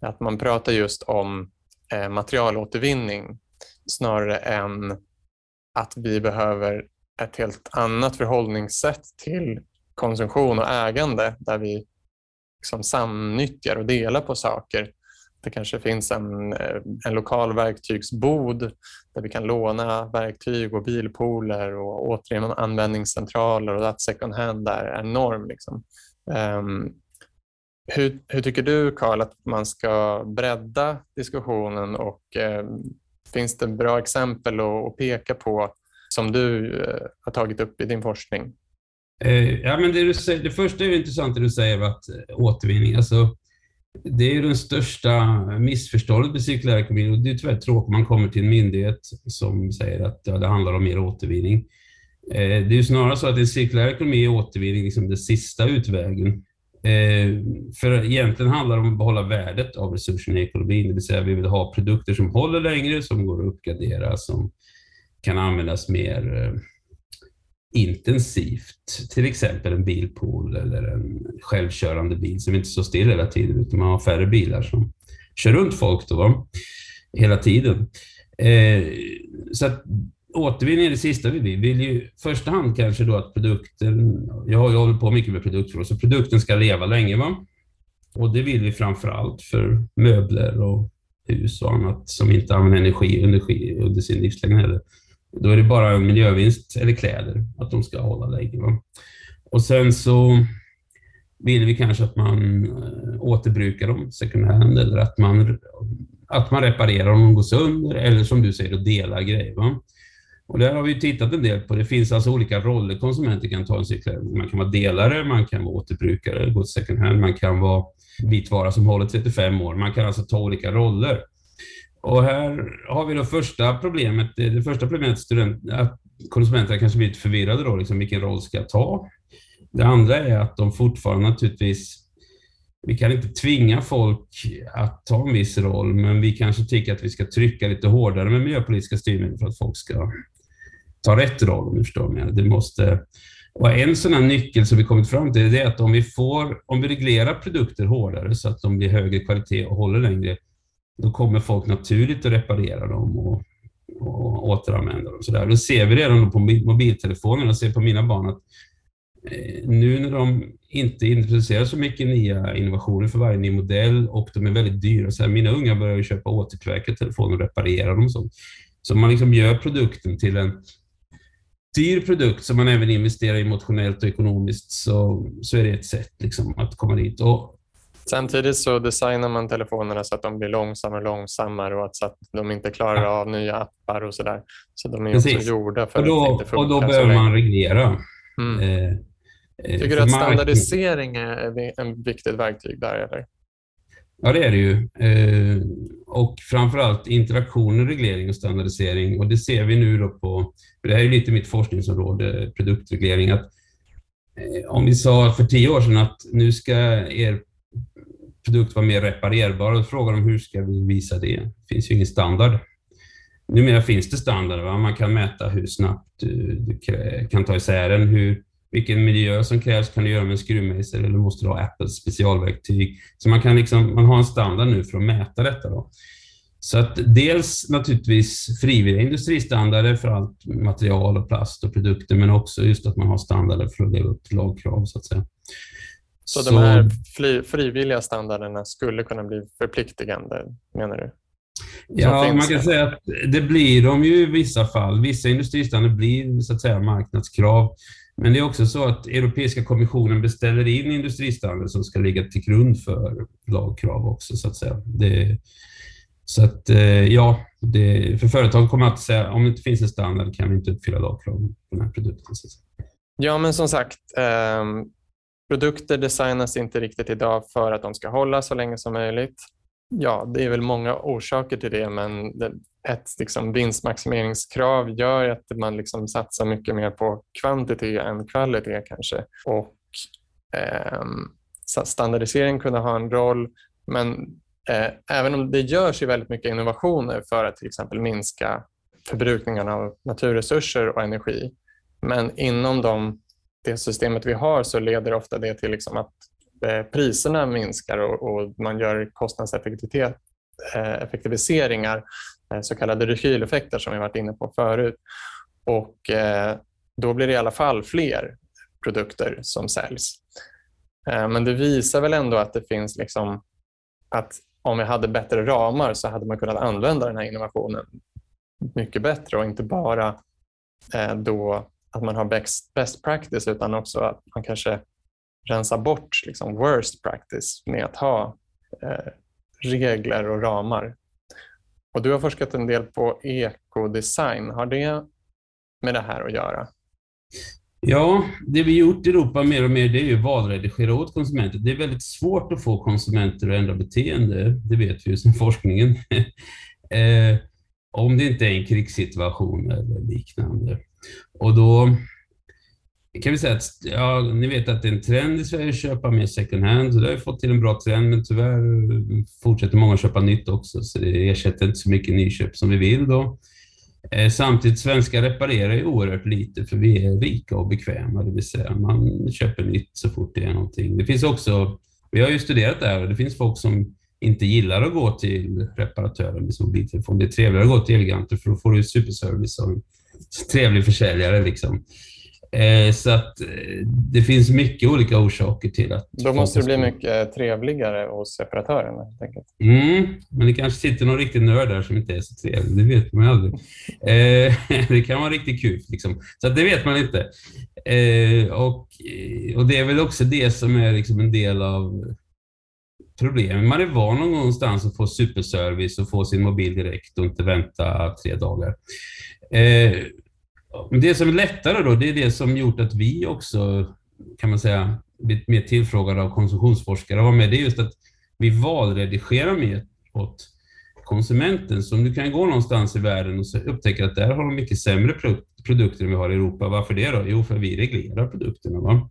Att man pratar just om eh, materialåtervinning snarare än att vi behöver ett helt annat förhållningssätt till konsumtion och ägande där vi liksom samnyttjar och delar på saker det kanske finns en, eh, en lokal verktygsbod där vi kan låna verktyg och bilpooler och användningscentraler och att second hand där är norm. Liksom. Um, hur, hur, tycker du, Karl, att man ska bredda diskussionen och um, finns det bra exempel att, peka på som du eh, har tagit upp i din forskning? Eh, ja, men det, du säger, det första är intressant det du säger att eh, återvinning. Alltså, det är den största missförståndet med cirkulär ekonomi och det är tyvärr tråkigt man kommer till en myndighet som säger att ja, det handlar om mer återvinning. Det är ju snarare så att en cirkulär ekonomi är återvinning liksom den sista utvägen. Eh, för egentligen handlar det om att behålla värdet av resurserna i ekonomin, det vill säga vi vill ha produkter som håller längre, som går att uppgradera, som kan användas mer eh, intensivt, till exempel en bilpool eller en självkörande bil som inte står still hela tiden, utan man har färre bilar som kör runt folk då, hela tiden. Eh, så att återvinning är det sista vi vill. Vi vill ju i första hand kanske då att produkten, jag har ju hållit på mycket med produktfrågor, så produkten ska leva länge. Va? Och det vill vi framför allt för möbler och hus och annat som inte använder energi, energi under sin livslängd heller. Då är det bara en miljövinst, eller kläder, att de ska hålla länge. Va? Och sen så vill vi kanske att man eh, återbrukar dem second hand eller att man, att man reparerar om de går sönder eller som du säger, att dela grejer. Va? Och där har vi tittat en del på. Det finns alltså olika roller konsumenter kan ta en cykel. Man kan vara delare, man kan vara återbrukare, gå till second hand, man kan vara vitvara som håller 35 år. Man kan alltså ta olika roller. Och här har vi då första problemet. Eh, det första problemet student, att konsumenterna kanske blir lite förvirrade då, liksom vilken roll ska jag ta? Det andra är att de fortfarande naturligtvis, vi kan inte tvinga folk att ta en viss roll, men vi kanske tycker att vi ska trycka lite hårdare med miljöpolitiska styrmedel för att folk ska ta rätt roll, om du förstår mig. Det måste, och en sån här nyckel som vi kommit fram till är att om vi, får, om vi reglerar produkter hårdare så att de blir högre kvalitet och håller längre, då kommer folk naturligt att reparera dem och, och återanvända dem. Så där. Då ser vi redan på mobiltelefonerna, ser på mina barn att eh, nu när de inte introducerar så mycket nya innovationer för varje ny modell och de är väldigt dyra, så här, mina unga börjar köpa återtillverkade telefoner och reparera dem. Så, så man liksom gör produkten till en dyr produkt som man även investerar emotionellt och ekonomiskt så, så är det ett sätt liksom, att komma dit. Och Samtidigt så designar man telefonerna så att de blir långsammare och långsammare och så att de inte klarar ja. av nya appar och sådär. Så de är Precis. också gjorda för och då, att inte funka Och då behöver man reglera. Mm. Eh, eh Tycker du att standardisering är ett viktigt verktyg där? Eller? Ja, det är det ju. Eh, och framförallt interaktionen reglering och standardisering. Och det ser vi nu då på, för det här är lite mitt forskningsområde, produktreglering, att eh, om vi sa för tio år sedan att nu ska er produkt vara mer reparerbar. Då frågar de hur ska vi visa det? Det finns ju ingen standard. Numera finns det standarder. Va? Man kan mäta hur snabbt du, du kan ta isär den, hur vilken miljö som krävs. Kan du göra med en skruvmejsel eller måste du ha Apples specialverktyg? Så man kan liksom, man har en standard nu för att mäta detta. Då. Så att dels naturligtvis frivilliga industristandarder för allt material och plast och produkter, men också just att man har standarder för att leva upp till lagkrav så att säga. Så, så de här frivilliga standarderna skulle kunna bli förpliktigande, menar du? Ja, man kan säga att det blir de ju i vissa fall. Vissa industristandarder blir så att säga marknadskrav. Men det är också så att Europeiska kommissionen beställer in industristandard som ska ligga till grund för lagkrav också, så att säga. Det, så att eh, ja, det, för företag kommer att säga om det inte finns en standard kan vi inte uppfylla lagkraven på den här produkten. Ja, men som sagt, eh, produkter designas inte riktigt idag för att de ska hålla så länge som möjligt. Ja, det är väl många orsaker till det, men det, ett liksom, vinstmaximeringskrav gör att man liksom satsar mycket mer på kvantitet än kvalitet kanske. Och eh, Standardisering kunde ha en roll, men Eh, även om det görs ju väldigt mycket innovationer för att till exempel minska förbrukningen av naturresurser och energi. Men inom de, det systemet vi har så leder ofta det till liksom att Eh, priserna minskar och, och man gör kostnadseffektiviseringar, eh, eh, så kallade rekyleffekter som vi varit inne på förut. Och då blir det i alla fall fler produkter som säljs. Men det visar väl ändå att det finns liksom att om vi hade bättre ramar så hade man kunnat använda den här innovationen mycket bättre och inte bara då att man har best, best practice utan också att man kanske rensa bort liksom worst practice med att ha eh, regler och ramar. Och du har forskat en del på ekodesign. Har det med det här att göra? Ja, det vi gjort i Europa mer och mer det är ju valredigera åt konsumenter. Det är väldigt svårt att få konsumenter att ändra beteende, det vet vi ju sedan forskningen. eh, om det inte är en krigssituation eller liknande. Och då kan vi säga att, ja, ni vet att det är en trend i Sverige att köpa mer second hand, så det har ju fått till en bra trend, men tyvärr eh, fortsätter många köpa nytt också, så det ersätter inte så mycket nyköp som vi vill då. Eh, samtidigt, svenskar reparerar ju oerhört lite för vi är rika och bekväma, det vill säga man köper nytt så fort det är någonting. Det finns också, vi har ju studerat det här och det finns folk som inte gillar att gå till reparatören med sin mobiltelefon. Det är trevligare att gå till Elgiganter för då får du superservice och en trevlig försäljare. Liksom. Eh, så att eh, det finns mycket olika orsaker till att... Då måste det bli mycket trevligare hos reparatörerna helt enkelt. Mm, men det kanske sitter någon riktig nörd där som inte är så trevlig. Det vet man aldrig. Eh, det kan vara riktigt kul. Liksom. Så det vet man inte. och, och det är väl också det som är liksom en del av problemet. Man är van någon någonstans att få superservice och få sin mobil direkt och inte vänta tre dagar. Det som är lättare då, det är det som gjort att vi också, kan man säga, blivit mer tillfrågade av konsumtionsforskare var med. Det är just att vi valredigerar mer åt konsumenten. Så om du kan gå någonstans i världen och upptäcka att där har de mycket sämre produkter än vi har i Europa. Varför det då? Jo, för vi reglerar produkterna. Va?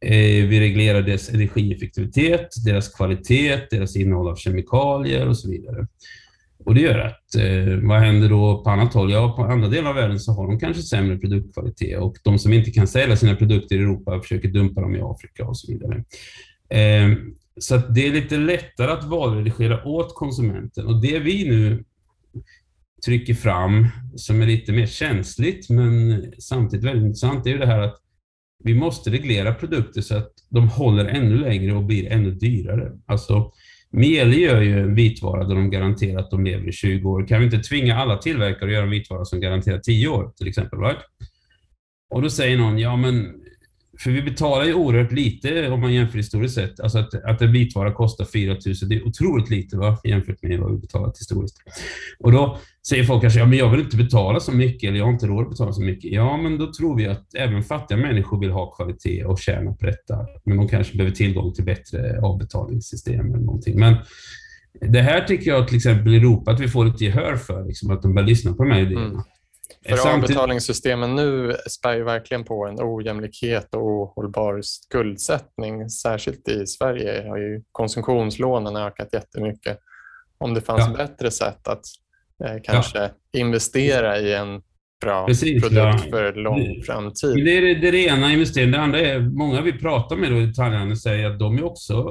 Eh, vi reglerar deras energieffektivitet, deras kvalitet, deras innehåll av kemikalier och så vidare. Och det gör att, eh, vad händer då på annat håll? Ja, på andra delar av världen så har de kanske sämre produktkvalitet och de som inte kan sälja sina produkter i Europa försöker dumpa dem i Afrika och så vidare. Eh, så det är lite lättare att valredigera åt konsumenten och det vi nu trycker fram som är lite mer känsligt men samtidigt väldigt intressant är ju det här att vi måste reglera produkter så att de håller ännu längre och blir ännu dyrare. Alltså, Mieli gör ju en vitvara där de garanterar att de lever i 20 år. Kan vi inte tvinga alla tillverkare att göra en vitvara som garanterar 10 år till exempel? Right? Och då säger någon, ja men för vi betalar ju oerhört lite om man jämför historiskt sett. Alltså att, att en vitvara kostar 4 000, det är otroligt lite va? jämfört med vad vi betalat historiskt. Och då säger folk kanske, ja men jag vill inte betala så mycket eller jag har inte råd att betala så mycket. Ja, men då tror vi att även fattiga människor vill ha kvalitet och tjäna på detta. Men de kanske behöver tillgång till bättre avbetalningssystem eller någonting. Men det här tycker jag till exempel i Europa att vi får lite gehör för, liksom, att de börjar lyssna på de här idéerna. Mm. För Samtidigt... avbetalningssystemen nu spär ju verkligen på en ojämlikhet och ohållbar skuldsättning. Särskilt i Sverige har ju konsumtionslånen ökat jättemycket. Om det fanns ja. bättre sätt att eh, kanske ja. investera i en bra Precis, produkt ja. för lång framtid. Det är det, det är det ena investeringen. Det andra är, många vi pratar med då i detaljhandeln säger att de också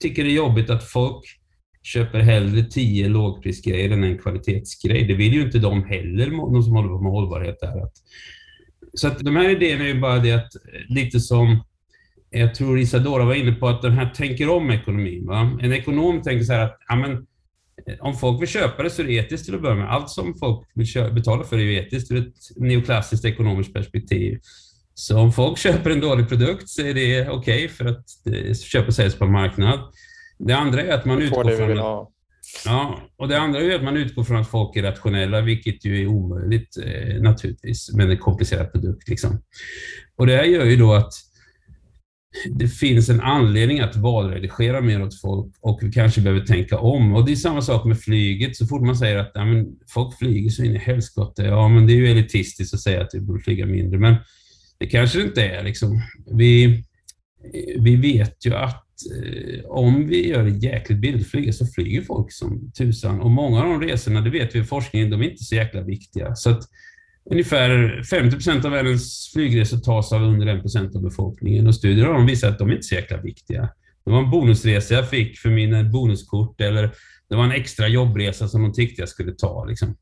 tycker det är jobbigt att folk köper hellre tio lågprisgrejer än en kvalitetsgrej. Det vill ju inte de heller, de som håller på med hållbarhet. Där. Så att de här idéerna är ju bara det att, eh, lite som eh, jag tror Isadora var inne på, att den här tänker om ekonomin. Va? En ekonom tänker så här att ja, men, eh, om folk vill köpa det så är det etiskt till att börja med. Allt som folk vill betala för är ju etiskt ur ett neoklassiskt ekonomiskt perspektiv. Så om folk köper en dålig produkt så är det okej för att det köp och säljs på en marknad. Det andra är att man utgår från att ha. Ja, och det andra är att man utgår från att folk är rationella, vilket ju är omöjligt eh, naturligtvis med en komplicerad produkt. Liksom. Och det här gör ju då att det finns en anledning att valredigera mer åt folk och vi kanske behöver tänka om. Och det är samma sak med flyget. Så fort man säger att ja, men folk flyger så in i helskotta, ja men det är ju elitistiskt att säga att vi borde flyga mindre, men det kanske det inte är. Liksom. Vi, vi vet ju att eh, om vi gör det jäkligt billigt att flyga så flyger folk som tusan. Och många av de resorna, det vet vi i forskningen, de är inte så jäkla viktiga. Så att ungefär 50 procent av världens flygresor tas av under 1 procent av befolkningen och studier har de visat att de inte är så jäkla viktiga. Det var en bonusresa jag fick för mina bonuskort eller det var en extra jobbresa som de tyckte jag skulle ta. Liksom.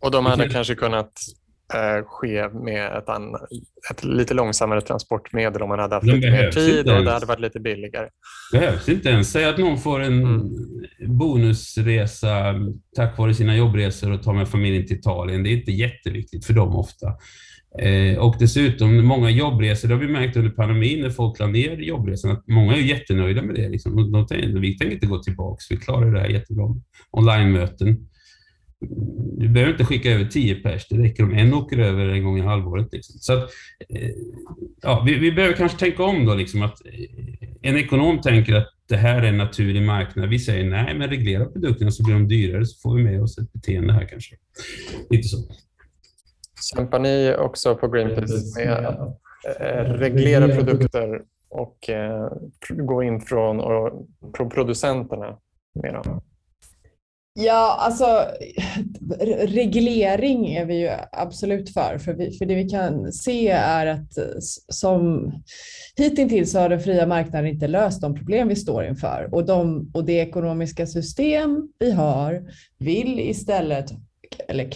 Och de hade kanske kunnat eh, ske med ett, ann- ett lite långsammare transportmedel om man hade haft lite mer tid och det hade varit lite billigare. behövs inte ens. Säg att någon får en Mm. bonusresa tack vare sina jobbresor och tar med familjen till Italien. Det är inte jätteviktigt för dem ofta. Eh, och dessutom, många jobbresor, det har vi märkt under pandemin när folk la ner jobbresan, att många är jättenöjda med det. Liksom. De, de tänker, vi tänker inte gå tillbaka, vi klarar det här jättebra. Online-möten. Du behöver inte skicka över 10 pers, det räcker om en åker över en gång i halvåret. Liksom. Så att, eh, ja, vi, vi behöver kanske tänka om då, liksom, att eh, en ekonom tänker att det här är en naturlig marknad. Vi säger nej, men reglera produkterna så blir de dyrare så får vi med oss ett beteende här kanske. Lite så. Kämpar ni också på Greenpeace med att eh, reglera produkter och gå in från producenterna med dem? Ja, alltså reglering är vi ju absolut för. För, vi, för det vi kan se är att som hittills har den fria marknaden inte löst de problem vi står inför. Och, de, och det ekonomiska system vi har vill istället eller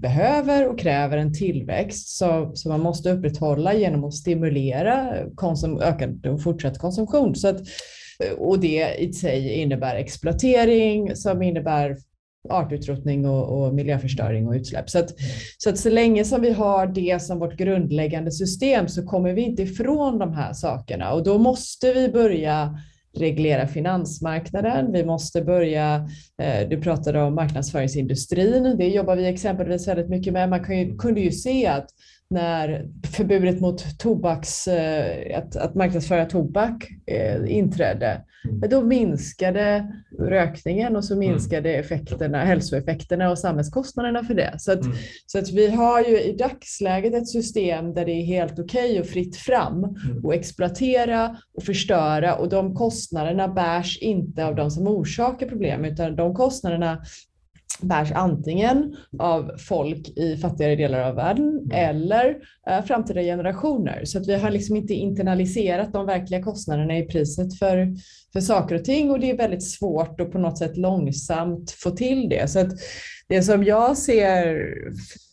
behöver och kräver en tillväxt som som man måste upprätthålla genom att stimulera konsum, ökad och fortsatt konsumtion. Så att, och det i sig innebär exploatering som innebär artutrotning och, och miljöförstöring och utsläpp. Så att, så att så länge som vi har det som vårt grundläggande system så kommer vi inte ifrån de här sakerna och då måste vi börja reglera finansmarknaden. Vi måste börja, eh, du pratade om marknadsföringsindustrin, det jobbar vi exempelvis väldigt mycket med. Man kunde ju se att när förbudet mot tobaks, eh, att, att marknadsföra tobak eh, inträdde, men då minskade rökningen och så minskade effekterna, hälsoeffekterna och samhällskostnaderna för det. Så att, Mm. så att vi har ju i dagsläget ett system där det är helt okej och fritt fram Mm. och exploatera och förstöra och de kostnaderna bärs inte av de som orsakar problem utan de kostnaderna bärs antingen av folk i fattigare delar av världen eller eh, framtida generationer. Så att vi har liksom inte internaliserat de verkliga kostnaderna i priset för, för saker och ting och det är väldigt svårt att på något sätt långsamt få till det. Så att det som jag ser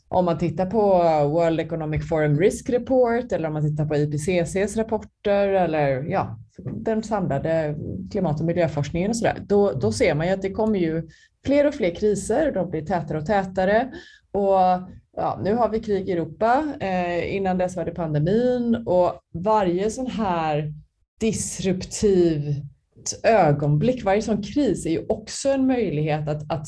om man tittar på World Economic Forum Risk Report eller om man tittar på IPCCs rapporter eller ja, den samlade klimat och miljöforskningen och sådär, då, då ser man ju att det kommer ju fler och fler kriser, de blir tätare och tätare. Och ja, nu har vi krig i Europa, eh, innan dess var det pandemin och varje sån här disruptiv ögonblick, varje sån kris är ju också en möjlighet att, att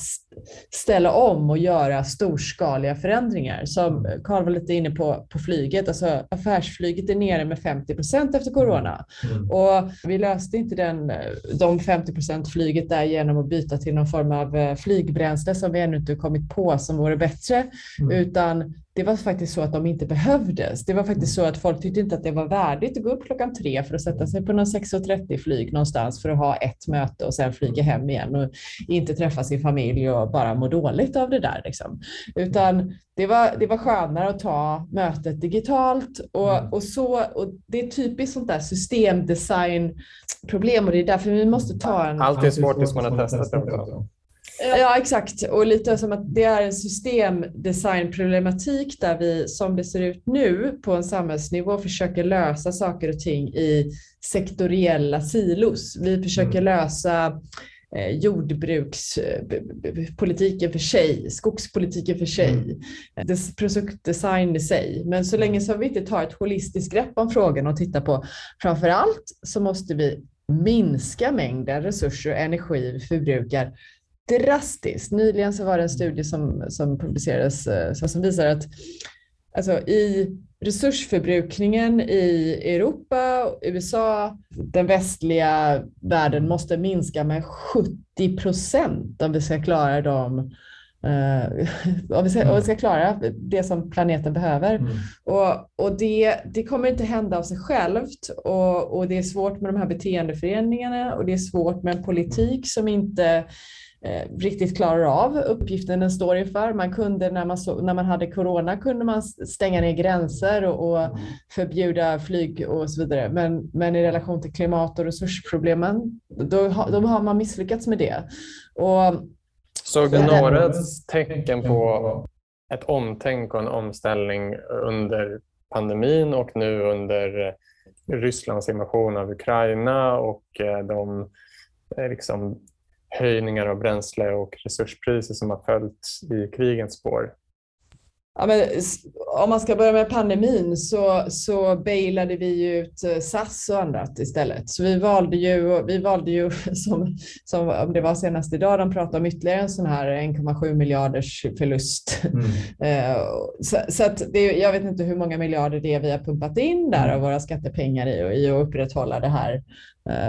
ställa om och göra storskaliga förändringar. Som Carl var lite inne på, på flyget, alltså affärsflyget är nere med 50 procent efter corona. Mm. Och vi löste inte den, de 50 procent flyget där genom att byta till någon form av eh, flygbränsle som vi ännu inte kommit på som vore bättre, Mm. utan det var faktiskt så att de inte behövdes. Det var faktiskt så att folk tyckte inte att det var värdigt att gå upp klockan tre för att sätta sig på någon 6.30 flyg någonstans för att ha ett möte och sen flyga hem igen och inte träffa sin familj och bara må dåligt av det där. Liksom. Utan det var, det var skönare att ta mötet digitalt och, Mm. och, så, och det är typiskt sånt där systemdesignproblem och det är därför vi måste ta en Allt är svårt tills man har testat det. Ja, exakt. Och lite som att det är en systemdesignproblematik där vi, som det ser ut nu, på en samhällsnivå försöker lösa saker och ting i sektoriella silos. Vi försöker lösa eh, jordbrukspolitiken för sig, skogspolitiken för sig, des, produktdesign i sig. Men så länge som vi inte tar ett holistiskt grepp om frågan och tittar på framför allt så måste vi minska mängden resurser och energi vi förbrukar drastiskt. Nyligen så var det en studie som, som publicerades eh, som visar att alltså, i resursförbrukningen i Europa, USA, den västliga världen måste minska med 70 procent om vi ska klara dem Uh, om, vi ska, om vi ska klara det som planeten behöver. Mm. Och, och det, det kommer inte hända av sig självt och, och det är svårt med de här beteendeförändringarna och det är svårt med en politik som inte eh, riktigt klarar av uppgiften den står inför. Man kunde när man, så, när man hade corona kunde man stänga ner gränser och, och förbjuda flyg och så vidare. Men, men i relation till klimat och resursproblemen, då, har- då har man misslyckats med det. Och Såg du några tecken på ett omtänk och en omställning under pandemin och nu under eh, Rysslands invasion av Ukraina och eh, de eh, liksom, höjningar av bränsle och resurspriser som har följt i krigens spår. Ja, men, om man ska börja med pandemin så, så bailade vi ut eh, SAS och annat istället. Så vi valde ju, vi valde ju som, som om det var senast idag, de pratade om ytterligare en sån här 1,7 miljarders förlust. Mm. Eh, Så, så att det, jag vet inte hur många miljarder det är vi har pumpat in där av våra skattepengar i, i att upprätthålla det här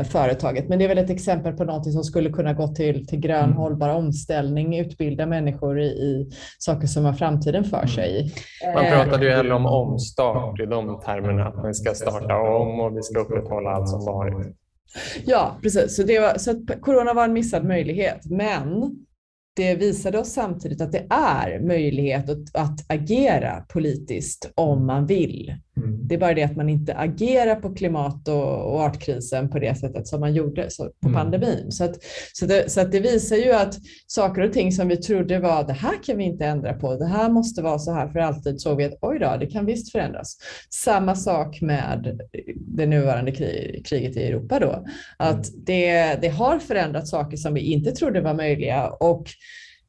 företaget. Men det är väl ett exempel på någonting som skulle kunna gå till, till grön Mm. hållbar omställning, utbilda människor i, i saker som har framtiden för sig. Man Eh, pratade ju hellre om omstart i de termerna, att vi ska starta om och vi ska upprätthålla allt som varit. Ja, precis. Så, det var, så corona var en missad möjlighet, men det visade oss samtidigt att det är möjlighet att, att agera politiskt om man vill. Mm. Det är bara det att man inte agerar på klimat och, och artkrisen på det sättet som man gjorde så, på Mm. pandemin. Så, att, så, det, så att det visar ju att saker och ting som vi trodde var det här kan vi inte ändra på, det här måste vara så här för alltid, såg vi att oj då, det kan visst förändras. Samma sak med det nuvarande krig, kriget i Europa då, att det, det har förändrat saker som vi inte trodde var möjliga och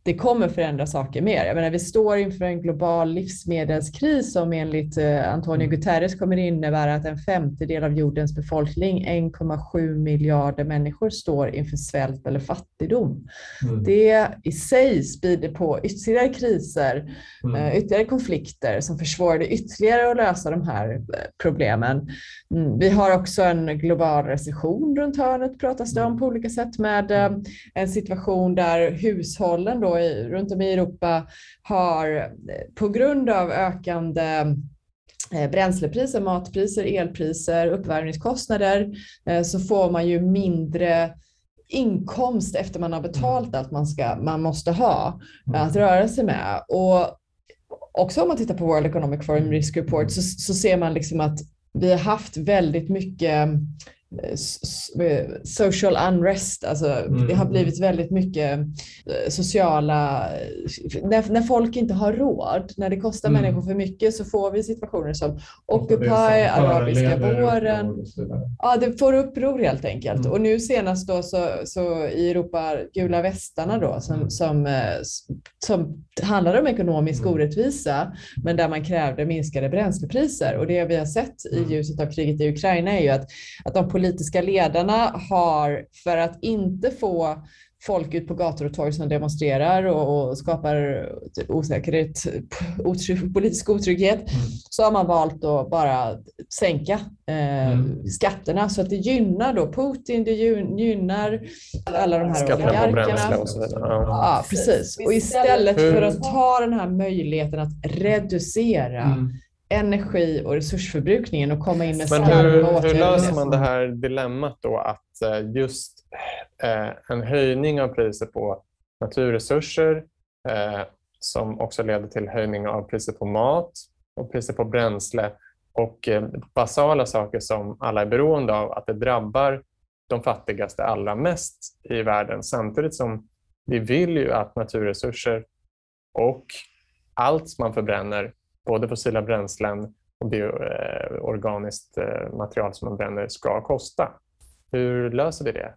det kommer förändra saker mer. Jag menar, vi står inför en global livsmedelskris som enligt eh, Antonio Guterres kommer innebära att en femtedel av jordens befolkning, 1,7 miljarder människor, står inför svält eller fattigdom. Mm. Det i sig sprider på ytterligare kriser, Mm. eh, ytterligare konflikter som försvårar det ytterligare att lösa de här eh, problemen. Mm, Vi har också en global recession runt hörnet pratas det om på olika sätt med en situation där hushållen då i, runt om i Europa har eh, på grund av ökande eh, bränslepriser, matpriser, elpriser, uppvärmningskostnader eh, så får man ju mindre inkomst efter man har betalt allt man, ska, man måste ha att röra sig med. Och också om man tittar på World Economic Forum Risk Report så, så ser man liksom att vi har haft väldigt mycket social unrest, alltså Mm. det har blivit väldigt mycket eh, sociala, när, när folk inte har råd, när det kostar Mm. människor för mycket så får vi situationer som Occupy, arabiska våren. Ja, det får uppror helt enkelt. Mm. Och nu senast då så, så i Europa, gula västarna då, som, Mm. som, eh, som handlade om ekonomisk Mm. orättvisa, men där man krävde minskade bränslepriser. Och det vi har sett i Mm. ljuset av kriget i Ukraina är ju att, att de politiska ledarna har, för att inte få folk ut på gator och torg som demonstrerar och, och skapar osäkerhet, politisk otrygghet, Mm. så har man valt att bara sänka eh, Mm. skatterna så att det gynnar då Putin, det gyn- gynnar alla de här Skatterna oligarkerna. och så vidare. Ja. Ja, precis. Och istället för att ta den här möjligheten att reducera Mm. Energi och resursförbrukningen och komma in med Men hur, åtgärder. hur löser man det här dilemmat då att eh, just eh, en höjning av priser på naturresurser eh, som också leder till höjning av priser på mat och priser på bränsle och basala saker som alla är beroende av, att det drabbar de fattigaste allra mest i världen samtidigt som vi vill ju att naturresurser och allt man förbränner, både fossila bränslen och bioorganiskt eh, eh, material som man bränner, ska kosta. Hur löser vi det,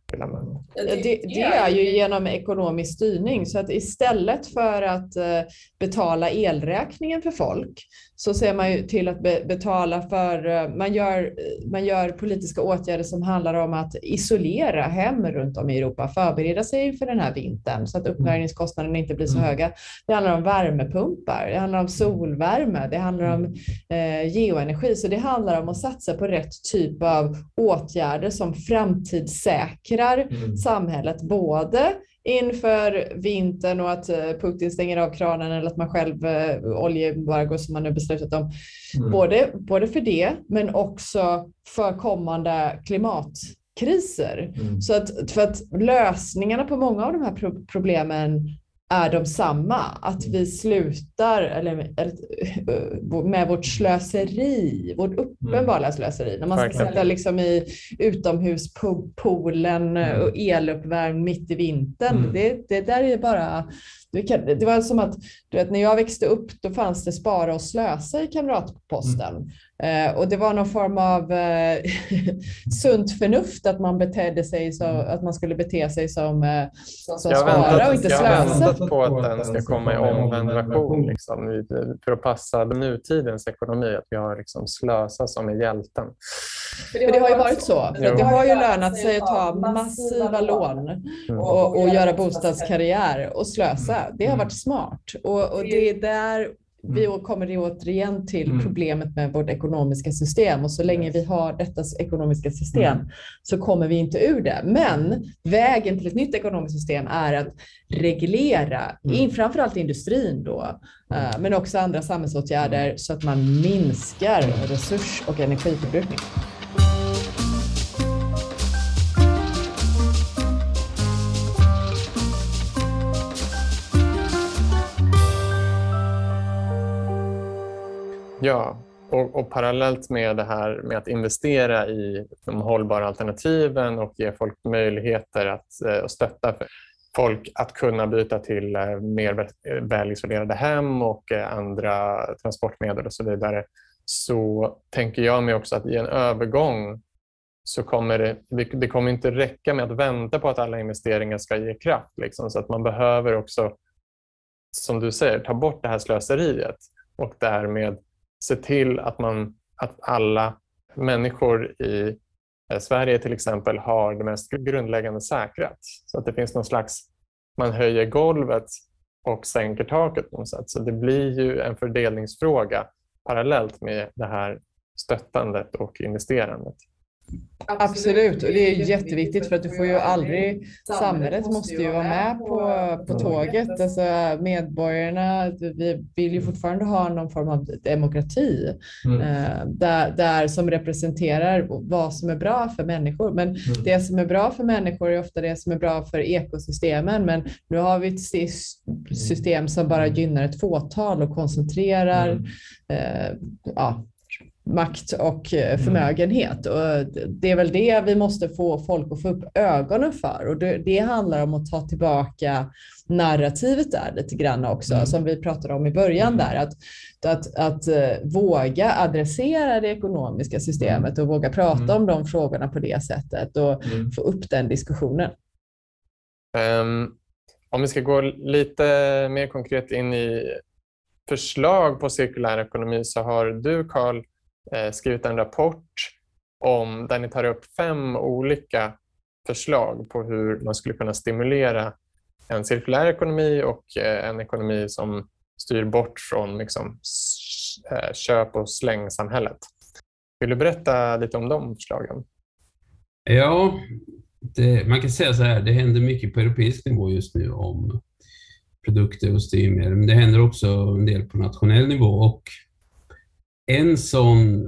det, det är ju genom ekonomisk styrning. Så att istället för att eh, betala elräkningen för folk så ser man ju till att betala för, eh, man gör, man gör politiska åtgärder som handlar om att isolera hem runt om i Europa, förbereda sig för den här vintern så att uppvärmningskostnaderna inte blir så mm. höga. Det handlar om värmepumpar, det handlar om solvärme, det handlar om eh, geoenergi. Så det handlar om att satsa på rätt typ av åtgärder som framtidssäkrar mm. samhället, både inför vintern och att eh, Putin stänger av kranen eller att man själv eh, oljeembargo som man nu beslutat om. Mm. Både, både för det men också för kommande klimatkriser. Mm. Så att, för att lösningarna på många av de här pro problemen är de samma. Att vi slutar eller, eller, med vårt slöseri, vårt uppenbara mm. slöseri. När man ska sätta liksom i utomhuspoolen mm. och eluppvärmd mitt i vintern. Mm. Det, det där är bara det var som att du vet, när jag växte upp då fanns det spara och slösa i Kamratposten. Mm. Eh, och det var någon form av eh, sunt förnuft att man betedde sig så mm. att man skulle bete sig som, eh, som spara och inte slösa. Jag har väntat på att den ska komma i omvänd version liksom, för att passa nutidens ekonomi. Att vi har liksom slösa som är hjälten. För det har ju varit så. Det har ju lönat sig att ta massiva lån mm. och, och göra bostadskarriär och slösa. Det har mm. varit smart och, och det är där vi mm. kommer återigen till mm. problemet med vårt ekonomiska system och så länge vi har detta ekonomiska system mm. så kommer vi inte ur det. Men vägen till ett nytt ekonomiskt system är att reglera, mm. framförallt industrin då, uh, men också andra samhällsåtgärder så att man minskar resurs och energiförbrukning. Ja, och, och, parallellt med det här med att investera i de hållbara alternativen och ge folk möjligheter att eh, stötta folk att kunna byta till eh, mer eh, välisolerade hem och eh, andra transportmedel och så vidare så tänker jag mig också att i en övergång så kommer det, det kommer inte räcka med att vänta på att alla investeringar ska ge kraft. Liksom, så att man behöver också, som du säger, ta bort det här slöseriet och därmed se till att, man, att alla människor i eh, Sverige till exempel har det mest grundläggande säkrat. Så att det finns någon slags, man höjer golvet och sänker taket på något sätt. Så det blir ju en fördelningsfråga parallellt med det här stöttandet och investerandet. Absolut, och det är jätteviktigt för att du får ju aldrig, samhället måste ju vara med på, på tåget. Alltså medborgarna, vi vill ju fortfarande ha någon form av demokrati mm. Eh, där, där som representerar vad som är bra för människor. Men mm. det som är bra för människor är ofta det som är bra för ekosystemen. Men nu har vi ett system som bara gynnar ett fåtal och koncentrerar mm. eh, ja, makt och eh, mm. förmögenhet. Och det är väl det vi måste få folk att få upp ögonen för. Och det, det handlar om att ta tillbaka narrativet där lite grann också, mm. som vi pratade om i början mm. där. Att, att, att uh, våga adressera det ekonomiska systemet och våga prata mm. om de frågorna på det sättet och mm. få upp den diskussionen. Um, om vi ska gå lite mer konkret in i förslag på cirkulär ekonomi så har du, Karl, Eh, Eh, skrivit en rapport om, där ni tar upp fem olika förslag på hur man skulle kunna stimulera en cirkulär ekonomi och eh, en ekonomi som styr bort från liksom, eh, köp och slängsamhället. Vill du berätta lite om de förslagen? Ja, det, man kan säga så här, det händer mycket på europeisk nivå just nu om produkter och styrmedel, men det händer också en del på nationell nivå och en sån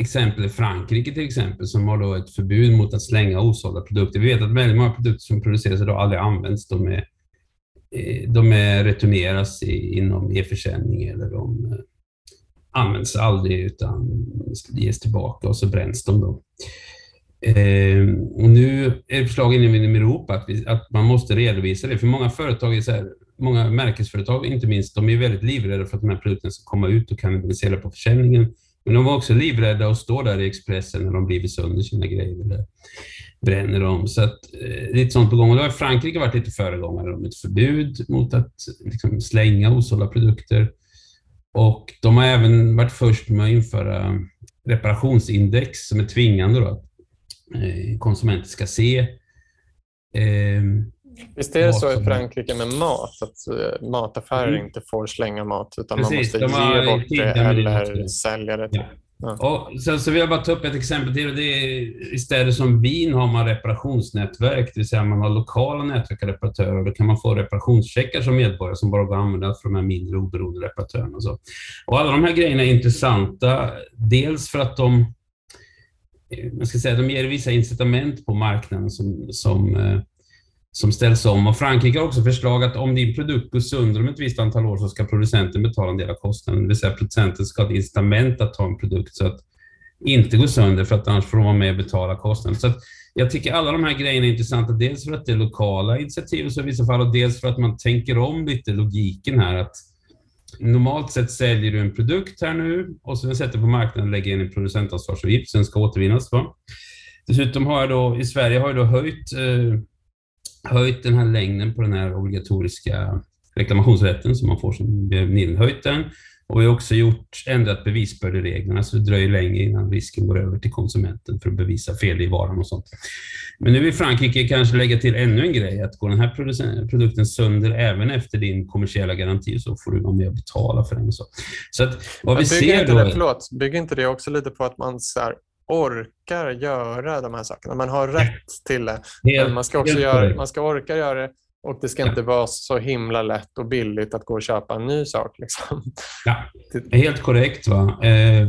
exempel är Frankrike till exempel, som har då ett förbud mot att slänga osålda produkter. Vi vet att väldigt många produkter som produceras idag aldrig används. De är eh, de är returneras i, inom e-försäljning eller de eh, används aldrig utan ges tillbaka och så bränns de då. Eh, och nu är förslagen inom Europa att, vi, att, man måste redovisa det, för många företag, är så här, många märkesföretag inte minst, de är väldigt livrädda för att de här produkterna ska komma ut och kannibalisera på försäljningen. Men de var också livrädda att stå där i Expressen när de blivit sönder sina grejer eller bränner dem. Så att, eh, lite sånt på gång. Och då har Frankrike varit lite föregångare om ett förbud mot att liksom, slänga osålda produkter. Och de har även varit först med att införa reparationsindex som är tvingande då, att eh, konsumenter ska se. Eh, Visst är det så i Frankrike med mat, att eh, mataffärer mm. inte får slänga mat utan Precis, man måste ge bort det eller sälja det. Ja. Ja. Och sen så vill jag bara ta upp ett exempel till. Det är, I städer som Wien har man reparationsnätverk, det vill säga man har lokala nätverk av reparatörer. Då kan man få reparationscheckar som medborgare som bara går att använda för de här mindre oberoende reparatörerna. Och, så. och alla de här grejerna är intressanta, dels för att de, man ska säga, de ger vissa incitament på marknaden som, som eh, som ställs om. Och Frankrike har också förslag att om din produkt går sönder om ett visst antal år så ska producenten betala en del av kostnaden. Det vill säga producenten ska ha ett incitament att ta en produkt så att inte gå sönder för att annars får de vara med och betala kostnaden. Så jag tycker alla de här grejerna är intressanta. Dels för att det är lokala initiativ i vissa fall och dels för att man tänker om lite logiken här. att Normalt sett säljer du en produkt här nu och sen sätter på marknaden och lägger in en producentansvarsavgift, sen ska återvinnas. Va? Dessutom har jag då, i Sverige har jag då höjt eh, höjt den här längden på den här obligatoriska reklamationsrätten som man får som vi höjt den. Och vi har också gjort, ändrat bevisbördereglerna så det dröjer länge innan risken går över till konsumenten för att bevisa fel i varan och sånt. Men nu vill Frankrike kanske lägga till ännu en grej, att går den här produkten sönder även efter din kommersiella garanti så får du vara med och betala för den. Och så. så att, vad vi ser inte då... Det, förlåt, bygger inte det också lite på att man så här, orkar göra de här sakerna. Man har rätt till det. Men man ska också göra, man ska orka göra det och det ska inte vara så himla lätt och billigt att gå och köpa en ny sak. Liksom. Ja, helt korrekt. Va? Eh,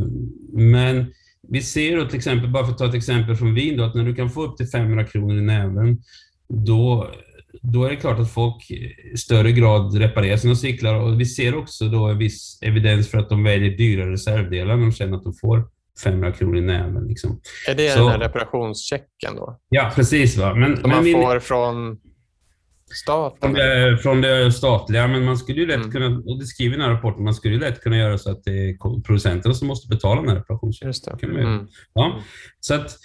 men vi ser då till exempel, bara för att ta ett exempel från vin, då, att när du kan få upp till 500 kronor i näven, då, då är det klart att folk i större grad reparerar sina cyklar. Och vi ser också då en viss evidens för att de väljer dyrare reservdelar när de känner att de får 500 kronor i näven. Liksom. Är det så, den här reparationschecken då? Ja, precis. Va? Men, Som man får från staten? Från det, från det, statliga, men man skulle ju lätt mm. kunna, och det skriver i den här rapporten, man skulle ju lätt kunna göra så att det är producenterna som måste betala den här reparationschecken. Mm. Ja, så att,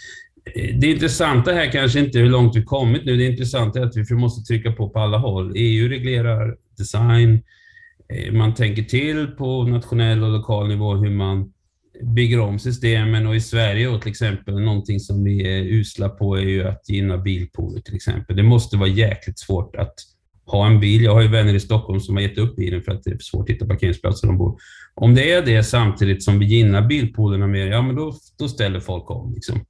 eh, det intressanta här kanske inte är hur långt vi kommit nu. Det intressanta är att vi måste trycka på på alla håll. EU reglerar design. Eh, man tänker till på nationell och lokal nivå hur man bygger om systemen och i Sverige och till exempel någonting som vi är usla på är ju att gynna bilpooler till exempel. Det måste vara jäkligt svårt att ha en bil. Jag har ju vänner i Stockholm som har gett upp bilen för att det är svårt att hitta parkeringsplatser de bor. Om det är det samtidigt som vi gynnar bilpoolerna mer, ja men då, då ställer folk om. Liksom.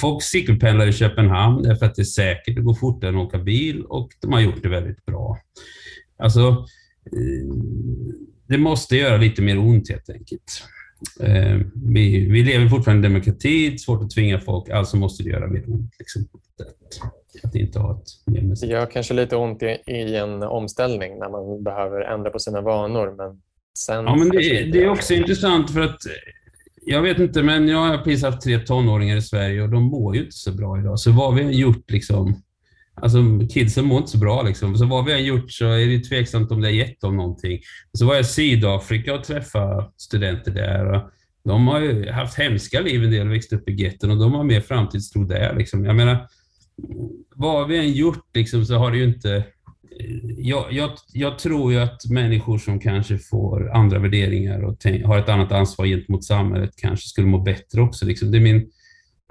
Folk cykelpendlar i Köpenhamn därför att det är säkert, det går fortare än att åka bil och de har gjort det väldigt bra. Alltså, eh, det måste göra lite mer ont helt enkelt. Eh, vi, vi lever fortfarande i demokrati, svårt att tvinga folk, alltså måste det göra mer ont. Liksom, att, att inte ha ett Det gör kanske lite ont i, i, en omställning när man behöver ändra på sina vanor, men sen... Ja, men det, det är också intressant för att jag vet inte, men jag har precis haft tre tonåringar i Sverige och de mår ju inte så bra idag. Så vad vi har gjort liksom, Alltså kidsen mår inte så bra liksom. Så vad vi har gjort så är det tveksamt om det har gett dem någonting. Så var jag i Sydafrika och träffade studenter där. Och de har ju haft hemska liv en del, växt upp i getton och de har mer framtidstro där. Liksom. Jag menar, vad vi än gjort liksom, så har det ju inte... Eh, jag, jag, jag, tror ju att människor som kanske får andra värderingar och har ett annat ansvar gentemot samhället kanske skulle må bättre också. Liksom. Det är min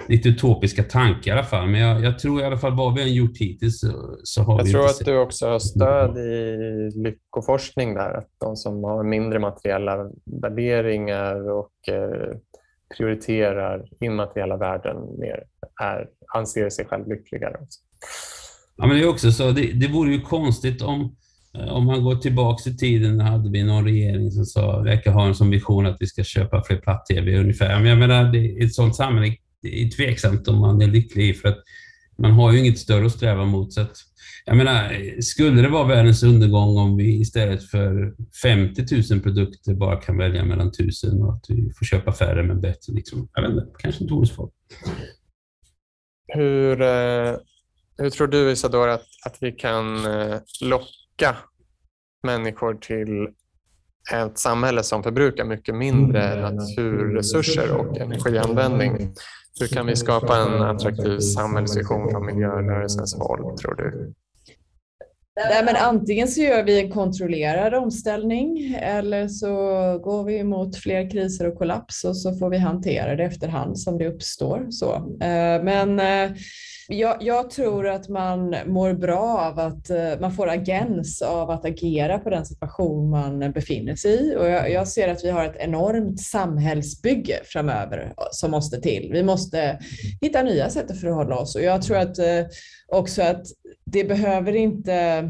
lite utopiska tankar i alla fall. Men jag, jag, tror i alla fall vad vi har gjort hittills så, så har jag vi tror att du också har stöd i lyckoforskning där. Att de som har mindre materiella värderingar och eh, prioriterar immateriella värden mer är, anser sig själv lyckligare. Ja, men det är också så. Det, det vore ju konstigt om eh, om man går tillbaka i tiden hade vi någon regering som sa, verkar ha en som vision att vi ska köpa fler platt-tv ungefär. Men jag menar, det, ett sånt samhälle det är tveksamt om man är lycklig i. För att man har ju inget större att sträva mot. Så att, jag menar, skulle det vara världens undergång om vi istället för 50 000 produkter bara kan välja mellan 1000 och att vi får köpa färre men bättre? Liksom. Jag vet inte, kanske inte folk. Hur, eh, hur tror du Isadora att, att vi kan eh, locka människor till ett samhälle som förbrukar mycket mindre naturresurser och energianvändning? Hur kan vi skapa en attraktiv samhällsvision från miljörörelsens håll, tror du? Nej, men antingen så gör vi en kontrollerad omställning eller så går vi mot fler kriser och kollaps och så får vi hantera det efterhand som det uppstår. Så. Eh, men eh, jag, jag, tror att man mår bra av att eh, man får agens av att agera på den situation man befinner sig i. Och jag, jag ser att vi har ett enormt samhällsbygge framöver eh, som måste till. Vi måste hitta nya sätt att förhålla oss och jag tror att eh, också att det behöver inte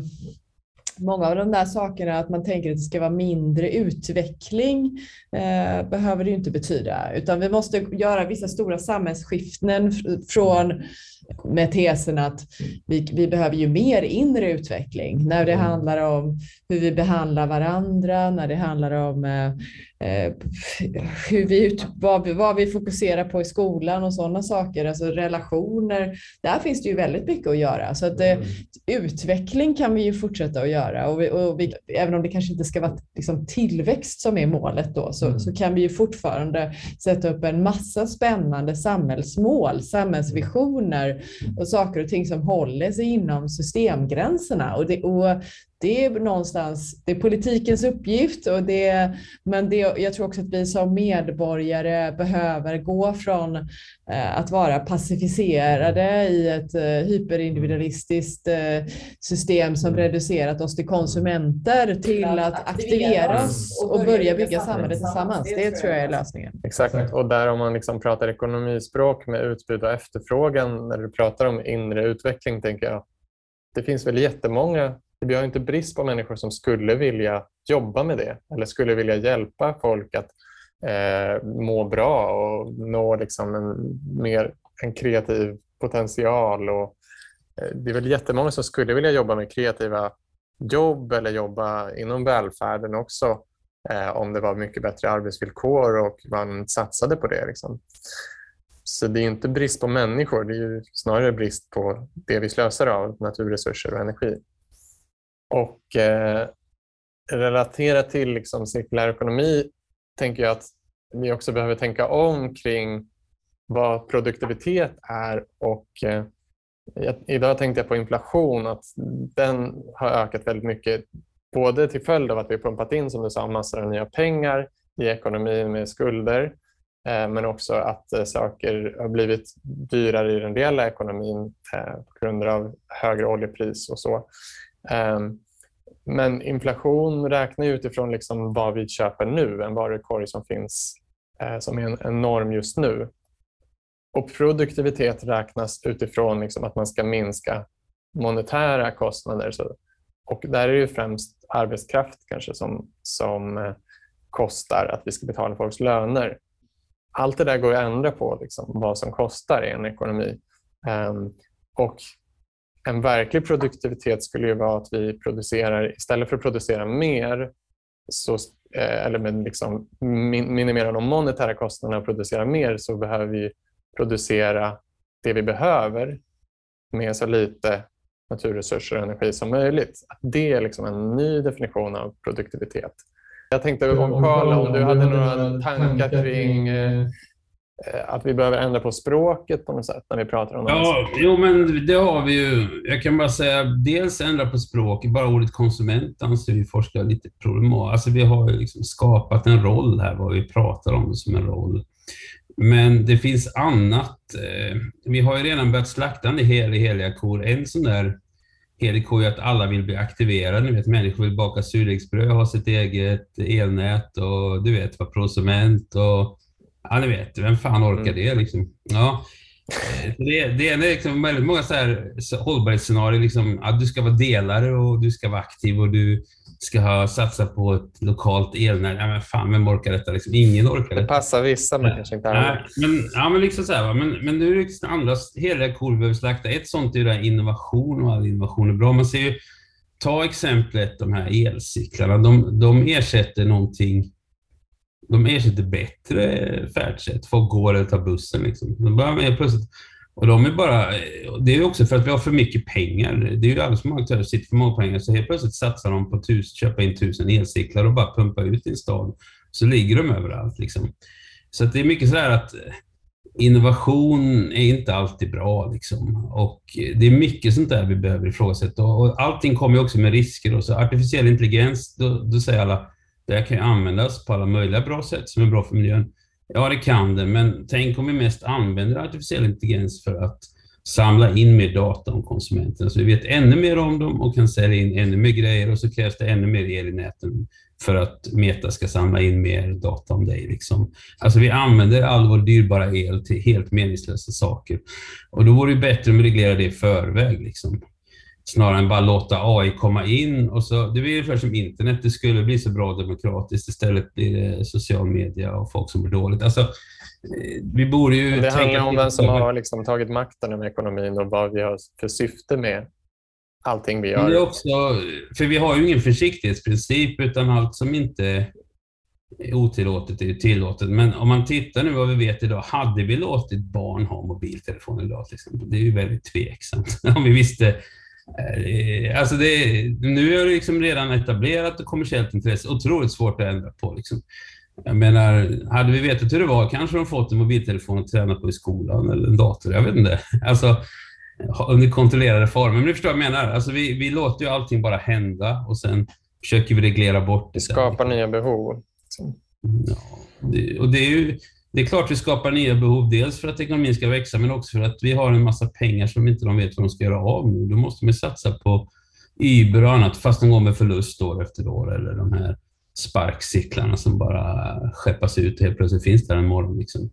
Många av de där sakerna, att man tänker att det ska vara mindre utveckling, eh, behöver det ju inte betyda, utan vi måste göra vissa stora samhällsskiften från med tesen att vi, vi behöver ju mer inre utveckling när det mm. handlar om hur vi behandlar varandra, när det handlar om eh, hur vi ut, vad, vi, vad vi fokuserar på i skolan och sådana saker, alltså relationer. Där finns det ju väldigt mycket att göra. Så att, eh, mm. utveckling kan vi ju fortsätta att göra och, vi, och vi, även om det kanske inte ska vara liksom, tillväxt som är målet då, så, mm. så kan vi ju fortfarande sätta upp en massa spännande samhällsmål, samhällsvisioner och saker och ting som håller sig inom systemgränserna. Och det, och det är någonstans det är politikens uppgift, och det, men det, jag tror också att vi som medborgare behöver gå från eh, att vara pacificerade i ett eh, hyperindividualistiskt eh, system som reducerat oss till konsumenter till att aktivera oss och börja bygga samhället tillsammans. Det tror jag är lösningen. Exakt, och där om man liksom pratar ekonomispråk med utbud och efterfrågan, när du pratar om inre utveckling, tänker jag, det finns väl jättemånga vi har inte brist på människor som skulle vilja jobba med det eller skulle vilja hjälpa folk att eh, må bra och nå liksom en, mer, en kreativ potential. Och, eh, det är väl jättemånga som skulle vilja jobba med kreativa jobb eller jobba inom välfärden också eh, om det var mycket bättre arbetsvillkor och man satsade på det. Liksom. Så det är inte brist på människor, det är snarare brist på det vi slösar av, naturresurser och energi. Och eh, relaterat till liksom cirkulär ekonomi tänker jag att vi också behöver tänka om kring vad produktivitet är. Och, eh, idag tänkte jag på inflation, att den har ökat väldigt mycket. Både till följd av att vi har pumpat in, som du sa, massor av nya pengar i ekonomin med skulder, eh, men också att eh, saker har blivit dyrare i den reella ekonomin eh, på grund av högre oljepris och så. Ehm, men inflation räknar utifrån liksom vad vi köper nu, en varukorg som finns eh, som är en, norm just nu. Och produktivitet räknas utifrån liksom att man ska minska monetära kostnader. Och där är det främst arbetskraft kanske som, som eh, kostar att vi ska betala folks löner. Allt det där går att ändra på, liksom, vad som kostar i en ekonomi. Ehm, och en verklig produktivitet skulle ju vara att vi producerar, istället för att producera mer, så, eh, eller med liksom minimera de monetära kostnaderna och producera mer, så behöver vi producera det vi behöver med så lite naturresurser och energi som möjligt. Det är liksom en ny definition av produktivitet. Jag tänkte om Karl, om du hade några tankar kring eh, Eh, Eh, att vi behöver ändra på språket på något sätt när vi pratar om det Ja, jo, men det har vi ju. Jag kan bara säga, dels ändra på språket. Bara ordet konsument anser vi forskare lite problematiskt. Alltså, vi har liksom skapat en roll här, vad vi pratar om som en roll. Men det finns annat. Eh, vi har ju redan börjat slakta en hel heliga kor. En sån där helig ko är att alla vill bli aktiverade. Ni vet, människor vill baka surdegsbröd, ha sitt eget elnät och du vet, vara prosument och Ja, ni vet, vem fan orkar mm. det liksom? Ja. Eh, det, det är liksom väldigt många så här hållbarhetsscenarier. Liksom, att du ska vara delare och du ska vara aktiv och du ska ha satsat på ett lokalt elnät. Ja, men fan, vem orkar detta? Liksom, ingen orkar Det detta. passar vissa men Nej. kanske inte alla. Nej, men, ja, men liksom så här. Men, men nu är det liksom andra heliga kor vi behöver slakta. Ett sånt är ju det här innovation och all innovation är bra. Man ser ju, ta exemplet de här elcyklarna. De, de ersätter någonting de ersätter bättre färdsätt. Folk går eller tar bussen. Liksom. De börjar med plötsligt, och de är bara, det är också för att vi har för mycket pengar. Det är ju alldeles för många aktörer som sitter för många pengar, så helt plötsligt satsar de på att köpa in tusen elcyklar och bara pumpa ut i en stad. Så ligger de överallt. Liksom. Så att det är mycket sådär att innovation är inte alltid bra. Liksom. Och det är mycket sånt där vi behöver ifrågasätta. Och allting kommer ju också med risker. Och så artificiell intelligens, då, då säger alla, det här kan ju användas på alla möjliga bra sätt som är bra för miljön. Ja, det kan det, men tänk om vi mest använder artificiell intelligens för att samla in mer data om konsumenterna, så vi vet ännu mer om dem och kan sälja in ännu mer grejer och så krävs det ännu mer el i näten för att Meta ska samla in mer data om dig. Liksom. Alltså vi använder all vår dyrbara el till helt meningslösa saker. Och då vore det bättre om vi reglerar det i förväg. Liksom. Snarare än bara låta AI komma in. Och så, det blir ungefär som internet, det skulle bli så bra demokratiskt. Istället blir det social media och folk som mår dåligt. Alltså, eh, vi borde ju Det handlar om vem som har liksom tagit makten över ekonomin och vad vi har för syfte med allting vi Men det är gör. också, för vi har ju ingen försiktighetsprincip, utan allt som inte är otillåtet är ju tillåtet. Men om man tittar nu vad vi vet idag, hade vi låtit barn ha mobiltelefon idag till exempel? Det är ju väldigt tveksamt. Om vi visste Alltså det, nu är det liksom redan etablerat och kommersiellt intresse, otroligt svårt att ändra på. Liksom. Jag menar, hade vi vetat hur det var kanske de fått en mobiltelefon att träna på i skolan eller en dator, jag vet inte. Alltså, under kontrollerade former. Men du förstår vad jag menar. Alltså vi, vi låter ju allting bara hända och sen försöker vi reglera bort det. Sen. skapar nya behov. Ja, det, och det är ju det är klart vi skapar nya behov, dels för att ekonomin ska växa, men också för att vi har en massa pengar som inte de vet vad de ska göra av nu. Då måste man satsa på Uber och annat, fast de går med förlust år efter år, eller de här sparkcyklarna som bara skeppas ut och helt plötsligt finns där en morgon. Liksom.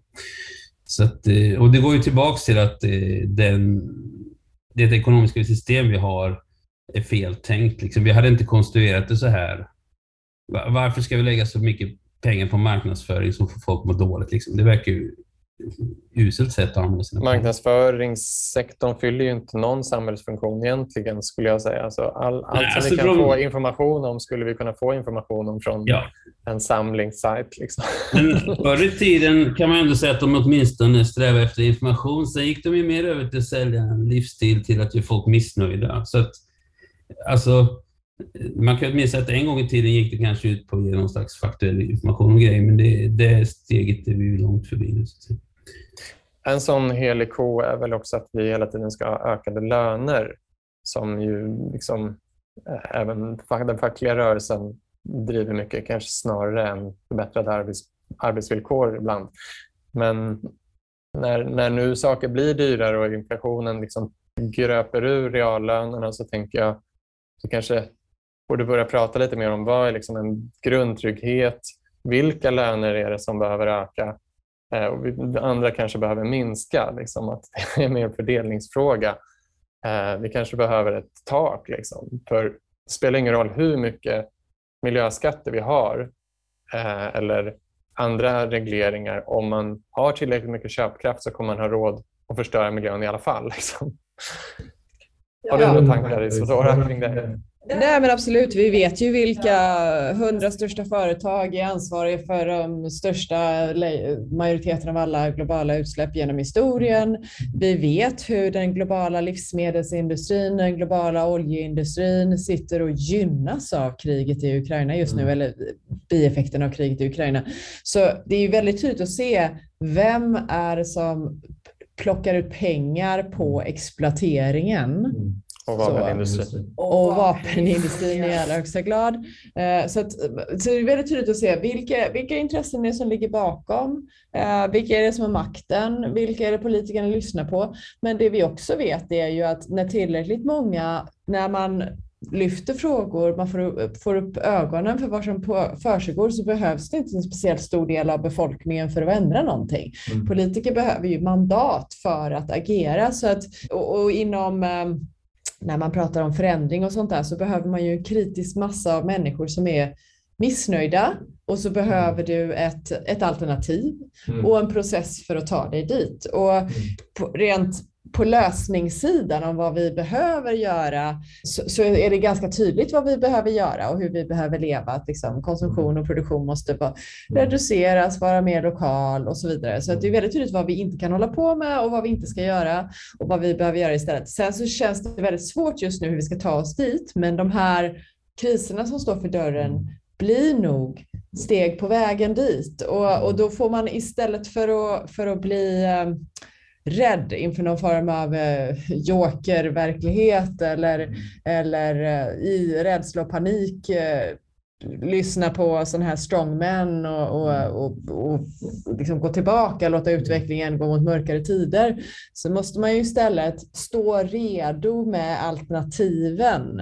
Så att, eh, och det går ju tillbaks till att eh, den, det ekonomiska system vi har är feltänkt. Liksom. Vi hade inte konstruerat det så här. Varför ska vi lägga så mycket pengar på marknadsföring som får folk att må dåligt? Liksom? Det verkar ju uselt sätt att använda sina. Marknadsföringssektorn fyller ju inte någon samhällsfunktion egentligen skulle jag säga. Alltså all, allt som alltså vi kan från- få information om skulle vi kunna få information om från Ja, en samlingssajt. Liksom. men förr i tiden kan man ändå säga att de åtminstone strävade efter information. Sen gick de ju mer över till att sälja en livsstil till att göra folk missnöjda. Så att, alltså, man kan åtminstone att en gång i tiden gick det kanske ut på att ge någon slags faktuell information och grejer, men det, det steget är vi ju långt förbi nu. En sån helig ko är väl också att vi hela tiden ska ha ökade löner som ju liksom, eh, även den fackliga rörelsen driver mycket, kanske snarare än förbättrade arbets, arbetsvillkor ibland. Men när, när nu saker blir dyrare och inflationen liksom gröper ur reallönerna så tänker jag så kanske borde börja prata lite mer om vad är liksom en grundtrygghet, vilka löner är det som behöver öka Eh, och andra kanske behöver minska, liksom, att det är mer en fördelningsfråga. Eh, vi kanske behöver ett tak. Liksom, för det spelar ingen roll hur mycket miljöskatter vi har eh, eller andra regleringar. Om man har tillräckligt mycket köpkraft så kommer man ha råd att förstöra miljön i alla fall. Liksom. Har du Ja. några tankar Isadora kring det? Nej men absolut, vi vet ju vilka hundra största företag är ansvariga för de största majoriteten av alla globala utsläpp genom historien. Vi vet hur den globala livsmedelsindustrin, den globala oljeindustrin sitter och gynnas av kriget i Ukraina just nu, Mm. eller bieffekten av kriget i Ukraina. Så det är ju väldigt tydligt att se vem är det som plockar ut pengar på exploateringen Mm. Och vapenindustrin. och vapenindustrin i allra högsta grad. Eh, Så, att, så det är väldigt tydligt att se vilka, vilka intressen det är som ligger bakom. Eh, Vilka är det som har makten? Vilka är det politikerna lyssnar på? Men det vi också vet är ju att när tillräckligt många, när man lyfter frågor, man får upp, får upp ögonen för vad som försiggår så behövs det inte en speciellt stor del av befolkningen för att ändra någonting. Mm. Politiker behöver ju mandat för att agera så att, och, och inom eh, när man pratar om förändring och sånt där så behöver man ju en kritisk massa av människor som är missnöjda och så behöver du ett, ett alternativ Mm. och en process för att ta dig dit. Och Mm. rent på lösningssidan om vad vi behöver göra så, så är det ganska tydligt vad vi behöver göra och hur vi behöver leva. Att liksom konsumtion och produktion måste vara, reduceras, vara mer lokal och så vidare. Så det är väldigt tydligt vad vi inte kan hålla på med och vad vi inte ska göra och vad vi behöver göra istället. Sen så känns det väldigt svårt just nu hur vi ska ta oss dit, men de här kriserna som står för dörren blir nog steg på vägen dit och, och då får man istället för att, för att bli eh, rädd inför någon form av eh, jokerverklighet eller, eller eh, i rädsla och panik eh, lyssna på sådana här strongmen och, och, och, och liksom gå tillbaka, låta utvecklingen gå mot mörkare tider, så måste man ju istället stå redo med alternativen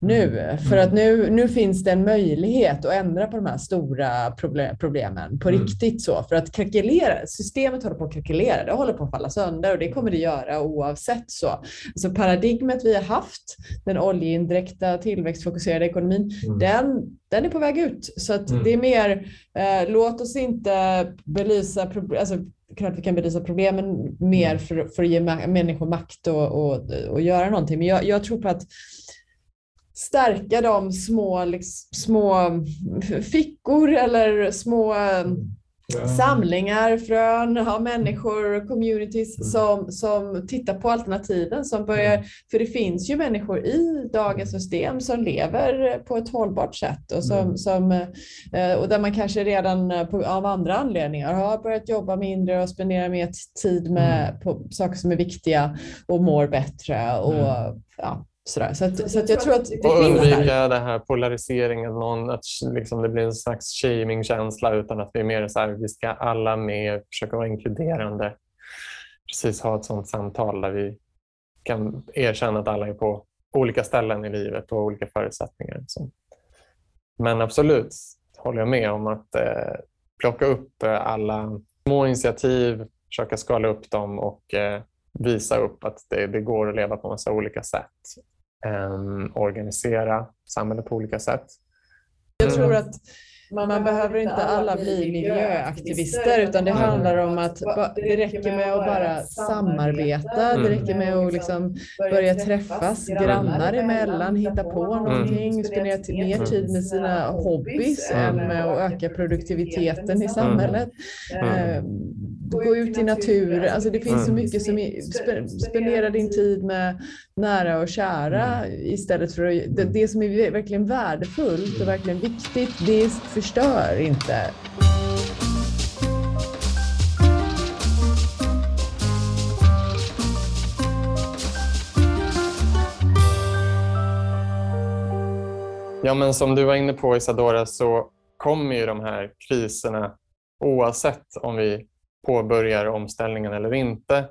nu. För att nu, nu finns det en möjlighet att ändra på de här stora proble- problemen på Mm. riktigt så. För att krackelera, systemet håller på att krackelera, det håller på att falla sönder och det kommer det göra oavsett så. Så paradigmet vi har haft, den oljeindirekta tillväxtfokuserade ekonomin, Mm. den, den är på väg ut. Så att Mm. det är mer, eh, låt oss inte belysa problem, alltså klart vi kan belysa problemen mer Mm. för, för att ge människor makt och, och, och göra någonting. Men jag, jag tror på att stärka de små, liksom, små fickor eller små eh, Ja. samlingar, frön av människor, communities Mm. som, som tittar på alternativen. Som börjar, för det finns ju människor i dagens system som lever på ett hållbart sätt och, som, Mm. som, eh, och där man kanske redan eh, på, av andra anledningar har börjat jobba mindre och spendera mer tid med på saker som är viktiga och mår bättre. Och, Mm. ja, sådär. Så, att, så att jag tror att det Och finns där. undvika den här polariseringen, någon, att liksom det blir en slags shaming-känsla utan att vi är mer så här, vi ska alla med, försöka vara inkluderande. Precis ha ett sådant samtal där vi kan erkänna att alla är på olika ställen i livet och olika förutsättningar. Så. Men absolut håller jag med om att eh, plocka upp eh, alla små initiativ, försöka skala upp dem och eh, visa upp att det, det går att leva på massa olika sätt. Ehm, organisera samhället på olika sätt. Jag tror att man behöver inte alla bli miljöaktivister utan det handlar om att det räcker med att bara samarbeta. Det Mm. räcker med att liksom börja träffas grannar emellan, hitta på någonting, spendera mer tid med sina hobbys Mm. än med att öka produktiviteten i samhället. Mm. Gå ut i naturen. Alltså det finns så Mm. mycket som är, spe- spendera din tid med nära och kära istället för att, det, det som är verkligen värdefullt och verkligen viktigt, det förstör inte. Ja, men som du var inne på Isadora så kommer ju de här kriserna oavsett om vi påbörjar omställningen eller inte.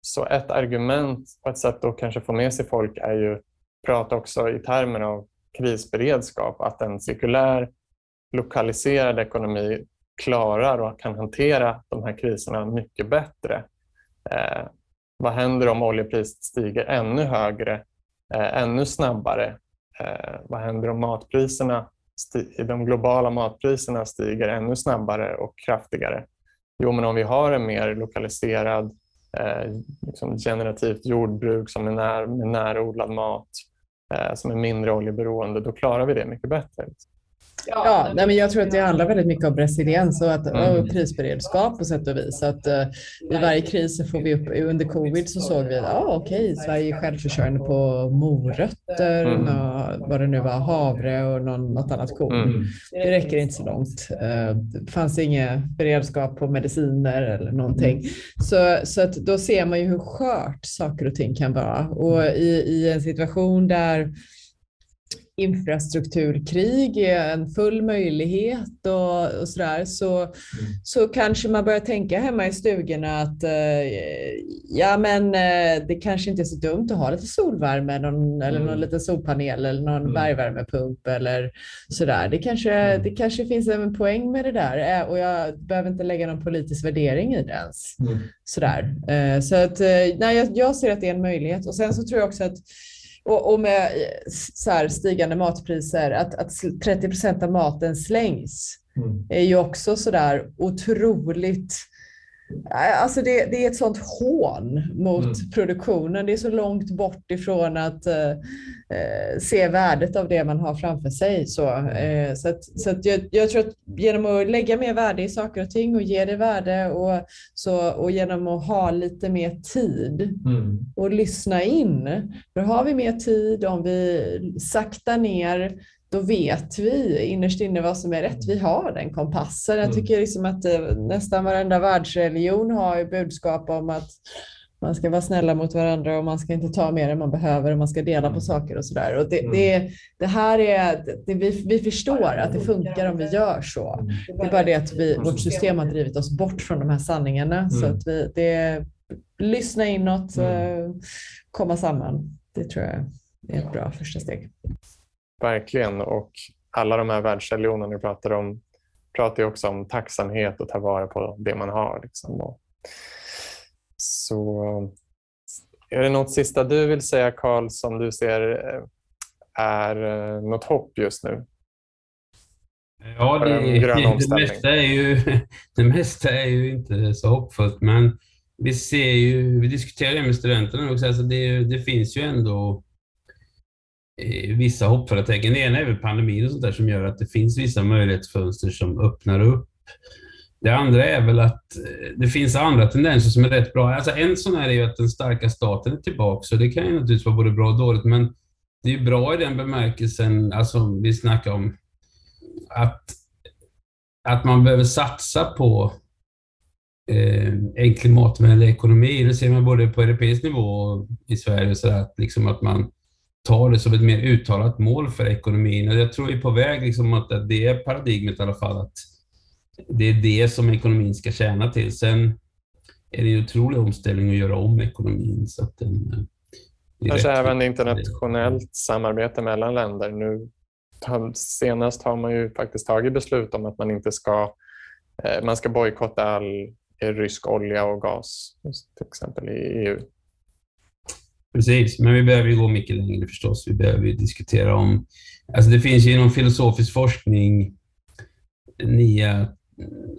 Så ett argument och ett sätt att kanske få med sig folk är ju prata också i termer av krisberedskap, att en cirkulär lokaliserad ekonomi klarar och kan hantera de här kriserna mycket bättre. Eh, vad händer om oljepriset stiger ännu högre, eh, ännu snabbare? Eh, vad händer om matpriserna, de globala matpriserna stiger ännu snabbare och kraftigare? Jo, men om vi har en mer lokaliserad, eh, liksom generativt jordbruk som är när, med närodlad mat, eh, som är mindre oljeberoende, då klarar vi det mycket bättre. Ja, nej, men jag tror att det handlar väldigt mycket om resiliens och, att, Mm. och krisberedskap på sätt och vis. Att, uh, I varje kris så får vi upp, under covid så såg vi att ah, okej, Sverige är självförsörjande på morötter, Mm. nå- vad det nu var, havre och någon, något annat korn. Mm. Det räcker inte så långt. Eh, Det fanns ingen beredskap på mediciner eller någonting. Så, så att då ser man ju hur skört saker och ting kan vara. Och i, i en situation där infrastrukturkrig är en full möjlighet och, och sådär så, så kanske man börjar tänka hemma i stugorna att eh, ja men eh, det kanske inte är så dumt att ha lite solvärme någon, eller någon Mm. liten solpanel eller någon Mm. bergvärmepump eller sådär. Det kanske, Mm. det kanske finns en poäng med det där eh, och jag behöver inte lägga någon politisk värdering i det ens. Mm. Sådär. Eh, Så att, eh, nej, jag, jag ser att det är en möjlighet. Och sen så tror jag också att och, och med så här stigande matpriser, att, att 30 procent av maten slängs mm. är ju också så där otroligt Alltså det, det, är ett sånt hån mot mm. produktionen. Det är så långt bort ifrån att uh, uh, se värdet av det man har framför sig. Så, uh, så, att, så att jag, jag, tror att genom att lägga mer värde i saker och ting och ge det värde och, så, och genom att ha lite mer tid mm. och lyssna in. För har vi mer tid, om vi saktar ner då vet vi innerst inne vad som är rätt. Vi har den kompassen. Jag mm. tycker liksom att eh, nästan varenda världsreligion har budskap om att man ska vara snälla mot varandra och man ska inte ta mer än man behöver och man ska dela på mm. saker och sådär. det, mm. det, det här är, det, vi, vi förstår att det funkar om vi gör så. Det är bara det att vi, vårt system har drivit oss bort från de här sanningarna. Så att vi, det, lyssna inåt, eh, komma samman. Det tror jag är ett bra första steg. Verkligen. Och alla de här världsreligionerna ni pratar om pratar ju också om tacksamhet och ta vara på det man har. Liksom. Så är det något sista du vill säga Karl som du ser eh, är eh, något hopp just nu? Ja, det, det, mesta är ju, det mesta är ju inte så hoppfullt, men vi ser ju, vi diskuterar det med studenterna också, alltså det, det finns ju ändå vissa hoppfulla tecken. Det ena är väl pandemin och sånt där som gör att det finns vissa möjlighetsfönster som öppnar upp. Det andra är väl att eh, det finns andra tendenser som är rätt bra. Alltså en sån här är ju att den starka staten är tillbaka, så det kan ju naturligtvis vara både bra och dåligt, men det är bra i den bemärkelsen, alltså vi snackar om att, att man behöver satsa på eh, en klimatvänlig ekonomi. Det ser man både på europeisk nivå och i Sverige, så att, liksom att man ta det som ett mer uttalat mål för ekonomin. Och jag tror vi är på väg liksom att det är paradigmet i alla fall, att det är det som ekonomin ska tjäna till. Sen är det en otrolig omställning att göra om ekonomin. Så att den, eh, Kanske även internationellt samarbete mellan länder. Nu, senast har man ju faktiskt tagit beslut om att man inte ska, eh, man ska bojkotta all rysk olja och gas, till exempel i EU. Precis, men vi behöver ju gå mycket längre förstås. Vi behöver ju diskutera om... Alltså det finns ju inom filosofisk forskning nya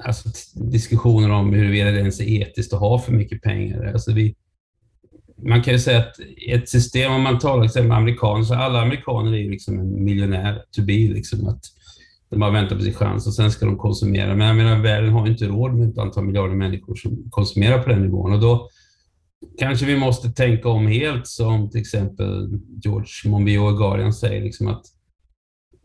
alltså, diskussioner om huruvida det ens är etiskt att ha för mycket pengar. Alltså vi, man kan ju säga att ett system, om man talar till exempel amerikaner, så alla amerikaner är ju liksom en miljonär to be. Liksom, att de bara väntar på sin chans och sen ska de konsumera. Men jag menar, världen har ju inte råd med ett antal miljarder människor som konsumerar på den nivån. Och då, kanske vi måste tänka om helt som till exempel George Monbiot Guardian säger, liksom att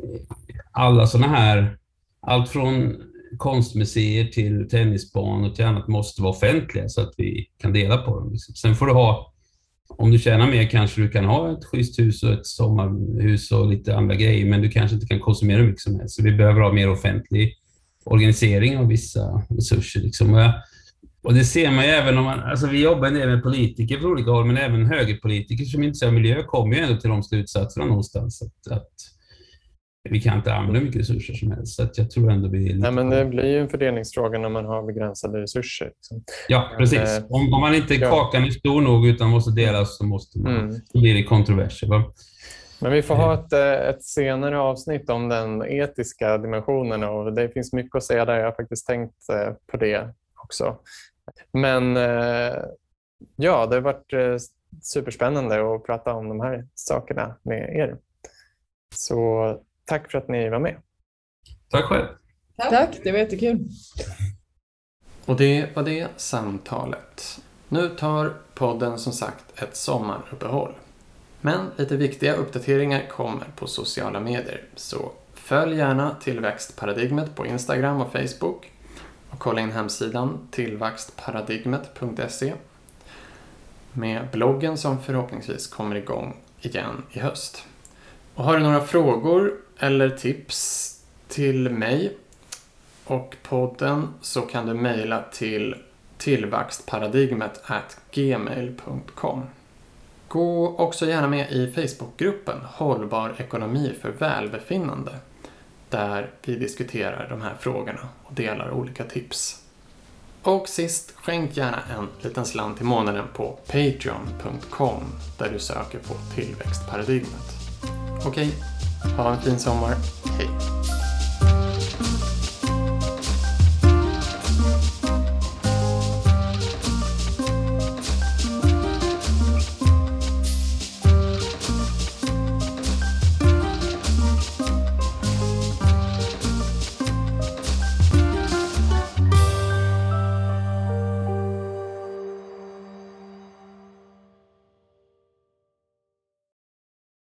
eh, alla sådana här, allt från konstmuseer till tennisbanor till annat måste vara offentliga så att vi kan dela på dem. Liksom. Sen får du ha, om du tjänar mer kanske du kan ha ett schysst hus och ett sommarhus och lite andra grejer, men du kanske inte kan konsumera hur mycket som helst. Så vi behöver ha mer offentlig organisering av vissa resurser. Liksom. Och jag, och det ser man ju även om man, alltså vi jobbar en del med politiker på olika håll, men även högerpolitiker som är intresserade av miljö kommer ju ändå till de slutsatserna någonstans att, att vi kan inte använda mycket resurser som helst. Så jag tror ändå vi Nej, men det blir ju en fördelningsfråga när man har begränsade resurser. Liksom. Ja, precis. Eh, om, om, man inte ja. kakan är stor nog utan måste delas så måste man, mm. blir det kontroverser. Va? Men vi får ha ett, eh, ett senare avsnitt om den etiska dimensionen och det finns mycket att säga där. Jag har faktiskt tänkt eh, på det också. Men eh, ja, det har varit eh, superspännande att prata om de här sakerna med er. Så tack för att ni var med. Tack själv. Tack, det var jättekul. Och det var det samtalet. Nu tar podden som sagt ett sommaruppehåll. Men lite viktiga uppdateringar kommer på sociala medier. Så följ gärna Tillväxtparadigmet på Instagram och Facebook och kolla in hemsidan tillväxtparadigmet.se med bloggen som förhoppningsvis kommer igång igen i höst. Och har du några frågor eller tips till mig och podden så kan du mejla till tillväxtparadigmet gmail.com. Gå också gärna med i Facebookgruppen Hållbar ekonomi för välbefinnande där vi diskuterar de här frågorna och delar olika tips. Och sist, skänk gärna en liten slant i månaden på patreon.com där du söker på tillväxtparadigmet. Okej, ha en fin sommar. Hej!